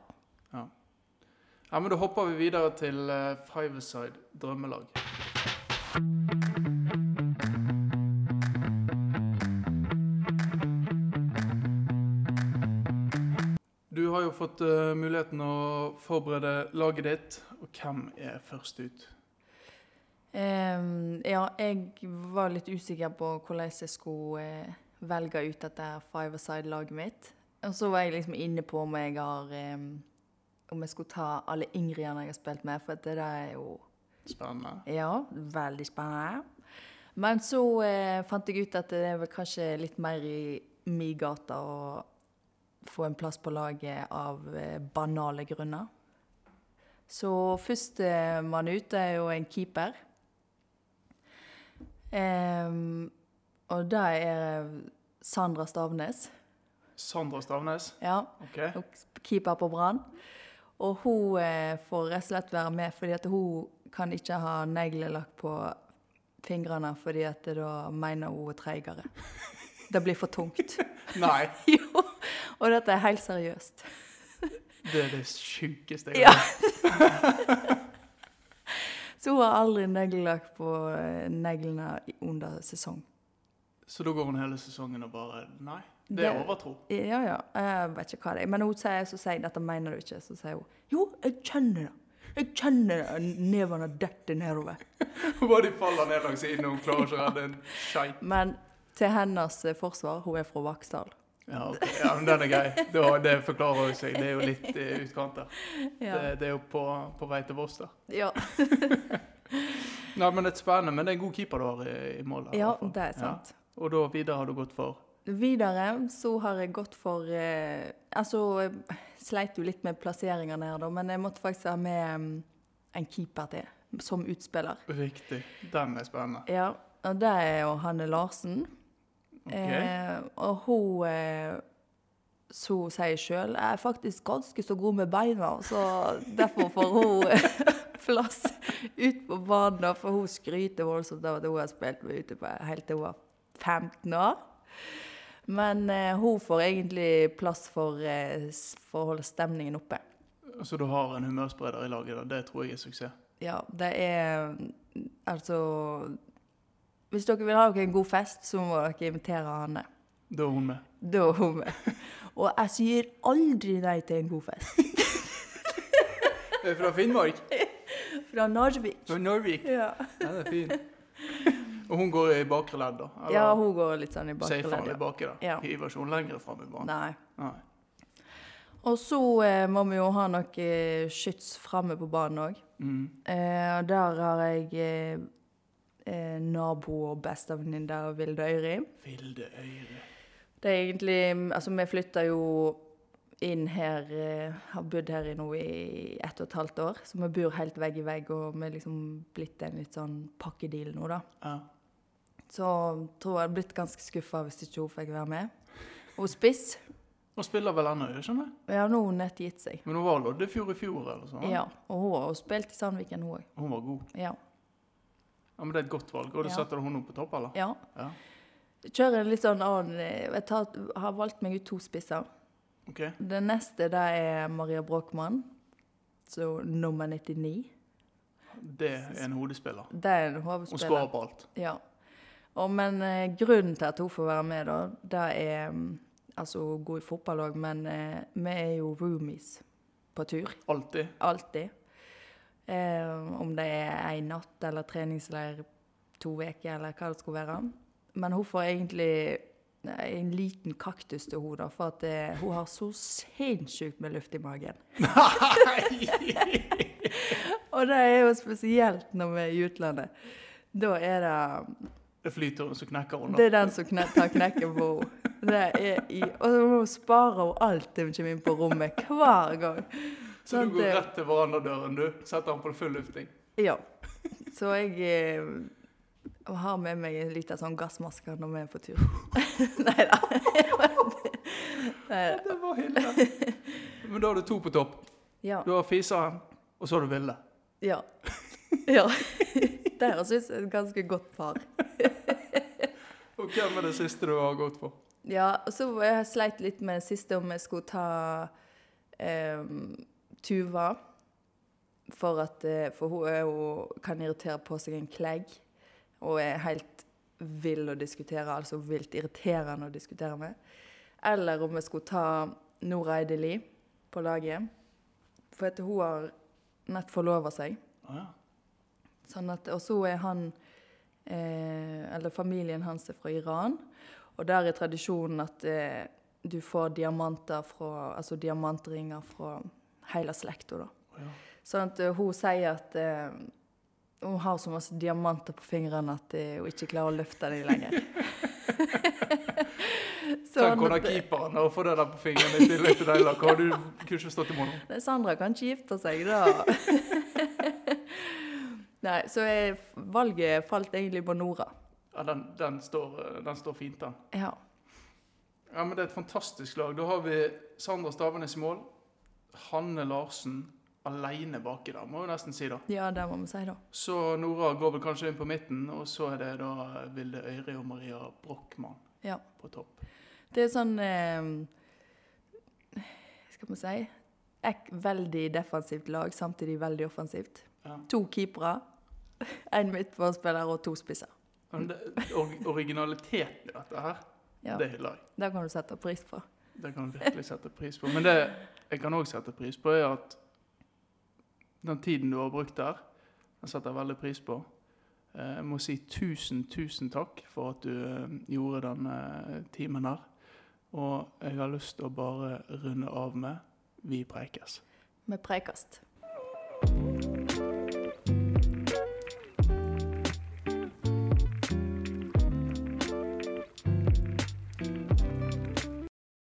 Ja, men Da hopper vi videre til eh, Fiveside drømmelag. Du har jo fått eh, muligheten å forberede laget ditt. Og hvem er først ut? Em, ja, jeg var litt usikker på hvordan jeg skulle uh, velge ut dette five-a-side-laget mitt. Og så var jeg liksom inne på om jeg har um, Om jeg skulle ta alle yngre jeg har spilt med, for det der er jo Spennende. Ja, veldig spennende. Men så uh, fant jeg ut at det er vel kanskje litt mer i min gate å få en plass på laget av uh, banale grunner. Så førstemann ut er jo en keeper. Em, og det er Sandra Stavnes. Sandra Stavnes. Ja, OK. og keeper på Brann. Og hun eh, får rett og slett være med fordi at hun kan ikke ha neglelakk på fingrene fordi at det da mener hun er treigere. (laughs) Det blir for tungt. (laughs) Nei, (laughs) jo, og dette er helt seriøst. det er det sjukeste jeg har hørt. Så hun har aldri neglelakk på eh, neglene under sesong. Så da går hun hele sesongen og bare Nei, det er Det- overtro. Ja, ja, jeg vet ikke hva det er. Men hun sier, så sier jeg, dette mener du ikke. Så sier hun, jo, jeg kjenner det. Jeg kjenner det. Nevene detter nedover. (laughs) Bare de faller ned langs siden, og hun klarer ikke å redde en skeit. Men til hennes eh, forsvar, hun er fra Vaksdal. Ja, ok. ja, men den er grei. Det forklarer jo seg. Det er jo litt i utkant der. Ja. Det, det er jo på, på vei til Voss, da. Ja, (laughs) Nei, men det er spennende. Men det er en god keeper du har i, i mål. her, ja det er sant. Ja. Og da videre har du gått for Videre så har jeg gått for eh, Altså, jeg sleit jo litt med plasseringene her, da, men jeg måtte faktisk ha med um, en keeper til. som utspiller. Riktig. Den er spennende. Ja, og det er jo Hanne Larsen. Ok. Eh, og hun eh, så hun sier sjøl er faktisk ganske så god med beina, så derfor får hun (laughs) plass ut på banen. For hun skryter voldsomt av at hun har spilt med ute på helt til hun var 15 år. Men eh, hun får egentlig plass for, eh, for å holde stemningen oppe. Så du har en humørspreder i laget, da. Det tror jeg er suksess. Ja, det er Altså Hvis dere vil ha dere en god fest, så må dere invitere Hanne. Da er hun med. Da er hun med. Og jeg sier aldri nei til en god fest. (laughs) Er fra Finnmark? Fra Narvik. Fra Narvik? Ja. Ja, det er fint. Og hun går i bakre ledd, da? Eller ja, hun går litt sånn i bakre safer ledd. litt baki, da? Ja. Hiver ikke hun lenger fram i banen? Nei. Nei. Og så eh, må vi jo ha noe eh, skyts framme på banen òg. Mm. Eh, og der har jeg eh, eh, nabo og bestevenninne av Vilde Øyri. Vilde Øyre. Det er egentlig Altså, vi flytta jo inn her eh, Har bodd her i nå i ett og et halvt år. Så vi bor helt vegg i vegg, og vi er liksom blitt en litt sånn pakkedeal nå, da. Ja. Så tror jeg hadde blitt ganske skuffa hvis ikke hun fikk være med. Hun spiss. Hun spiller vel ennå, skjønner jeg? Ja, nå har hun nett gitt seg. Men hun var Loddefjord i fjor, eller sånn? Ja, og hun har spilt i Sandviken, hun òg. Hun var god. Ja. Ja, Men det er et godt valg. Og du Ja. setter hun opp på topp, eller? ja. Ja. Kjører en litt sånn annen eh, Jeg tar, har valgt meg ut to spisser. Okay. Det neste det er Maria Brochmann, så nummer 99. Det er en hodespiller. Det er en Hun hovedspiller. skårer på alt. Ja. Og, men eh, grunnen til at hun får være med, da, det er mm, Altså, hun er god i fotball òg, men eh, vi er jo roomies på tur. Alltid. Alltid. Eh, om det er én natt eller treningsleir to uker, eller hva det skulle være. Men hun får egentlig en liten kaktus til henne, for at eh, hun har så sinnssykt med luft i magen. Nei! (laughs) Og det er jo spesielt når vi er i utlandet. Da er det Det flyter, som knekker hun. Det er den som kne tar knekken på henne. Og så sparer hun spare hun alt til hun kommer inn på rommet, hver gang. Så du går rett til verandadøren, du. Setter den på full lufting. Ja. Så jeg eh, har med meg en liten sånn gassmaske når vi er på tur. (laughs) Nei da. Det var Hilde. Men da har du to på topp. Ja. Du har fiseren, og så har du Vilde. Ja. ja. Det høres ut som et ganske godt par. Og hvem er det siste du har gått for? Ja, og så jeg sleit litt med det siste om jeg skulle ta ehm, Tuva. For, at, eh, for hun er hun, kan irritere på seg en klegg. Og er helt vill å diskutere, altså vilt irriterende å diskutere med. Eller om jeg skulle ta Nora Eideli på laget. For at hun har nett forlova seg. Ah, ja. Sånn og så er han eh, Eller familien hans er fra Iran. Og der er tradisjonen at eh, du får diamanter fra Altså diamantringer fra hele slekta, da. Ja. Sånn at eh, hun sier at eh, hun har så masse diamanter på fingrene at eh, hun ikke klarer å løfte dem lenger. (laughs) (laughs) Tenk hvordan er keeperen og fått det der på fingeren i tillegg til deg. da. Hva har du kunne ikke stått imot henne? Nei, Sandra kan ikke gifte seg, da. (laughs) Nei, så jeg, valget falt egentlig på Nora. Ja, den, den, står, eh, den står fint, den. Ja. Ja, men Det er et fantastisk lag. Da har vi Sandra Stavenes i mål. Hanne Larsen alene baki der, må vi nesten si. da. ja, det må vi si, da. Så Nora går vel kanskje inn på midten, og så er det da Vilde Øyre og Maria Brochmann Ja. på topp. Det er sånn eh, Skal vi si ek, Veldig defensivt lag, samtidig veldig offensivt. Ja. To keepere, (laughs) én midtbanespiller og to spisser. Det, or, originaliteten i dette her, Ja, det hyller jeg. Det kan du sette pris på. Det kan du virkelig sette pris på. Men det jeg kan òg sette pris på, er at den tiden du har brukt der, den setter jeg veldig pris på. Eh, Jeg må si tusen, tusen takk for at du eh, gjorde denne timen her. Og jeg har lyst til å bare runde av med Vi preikes. Med preikast.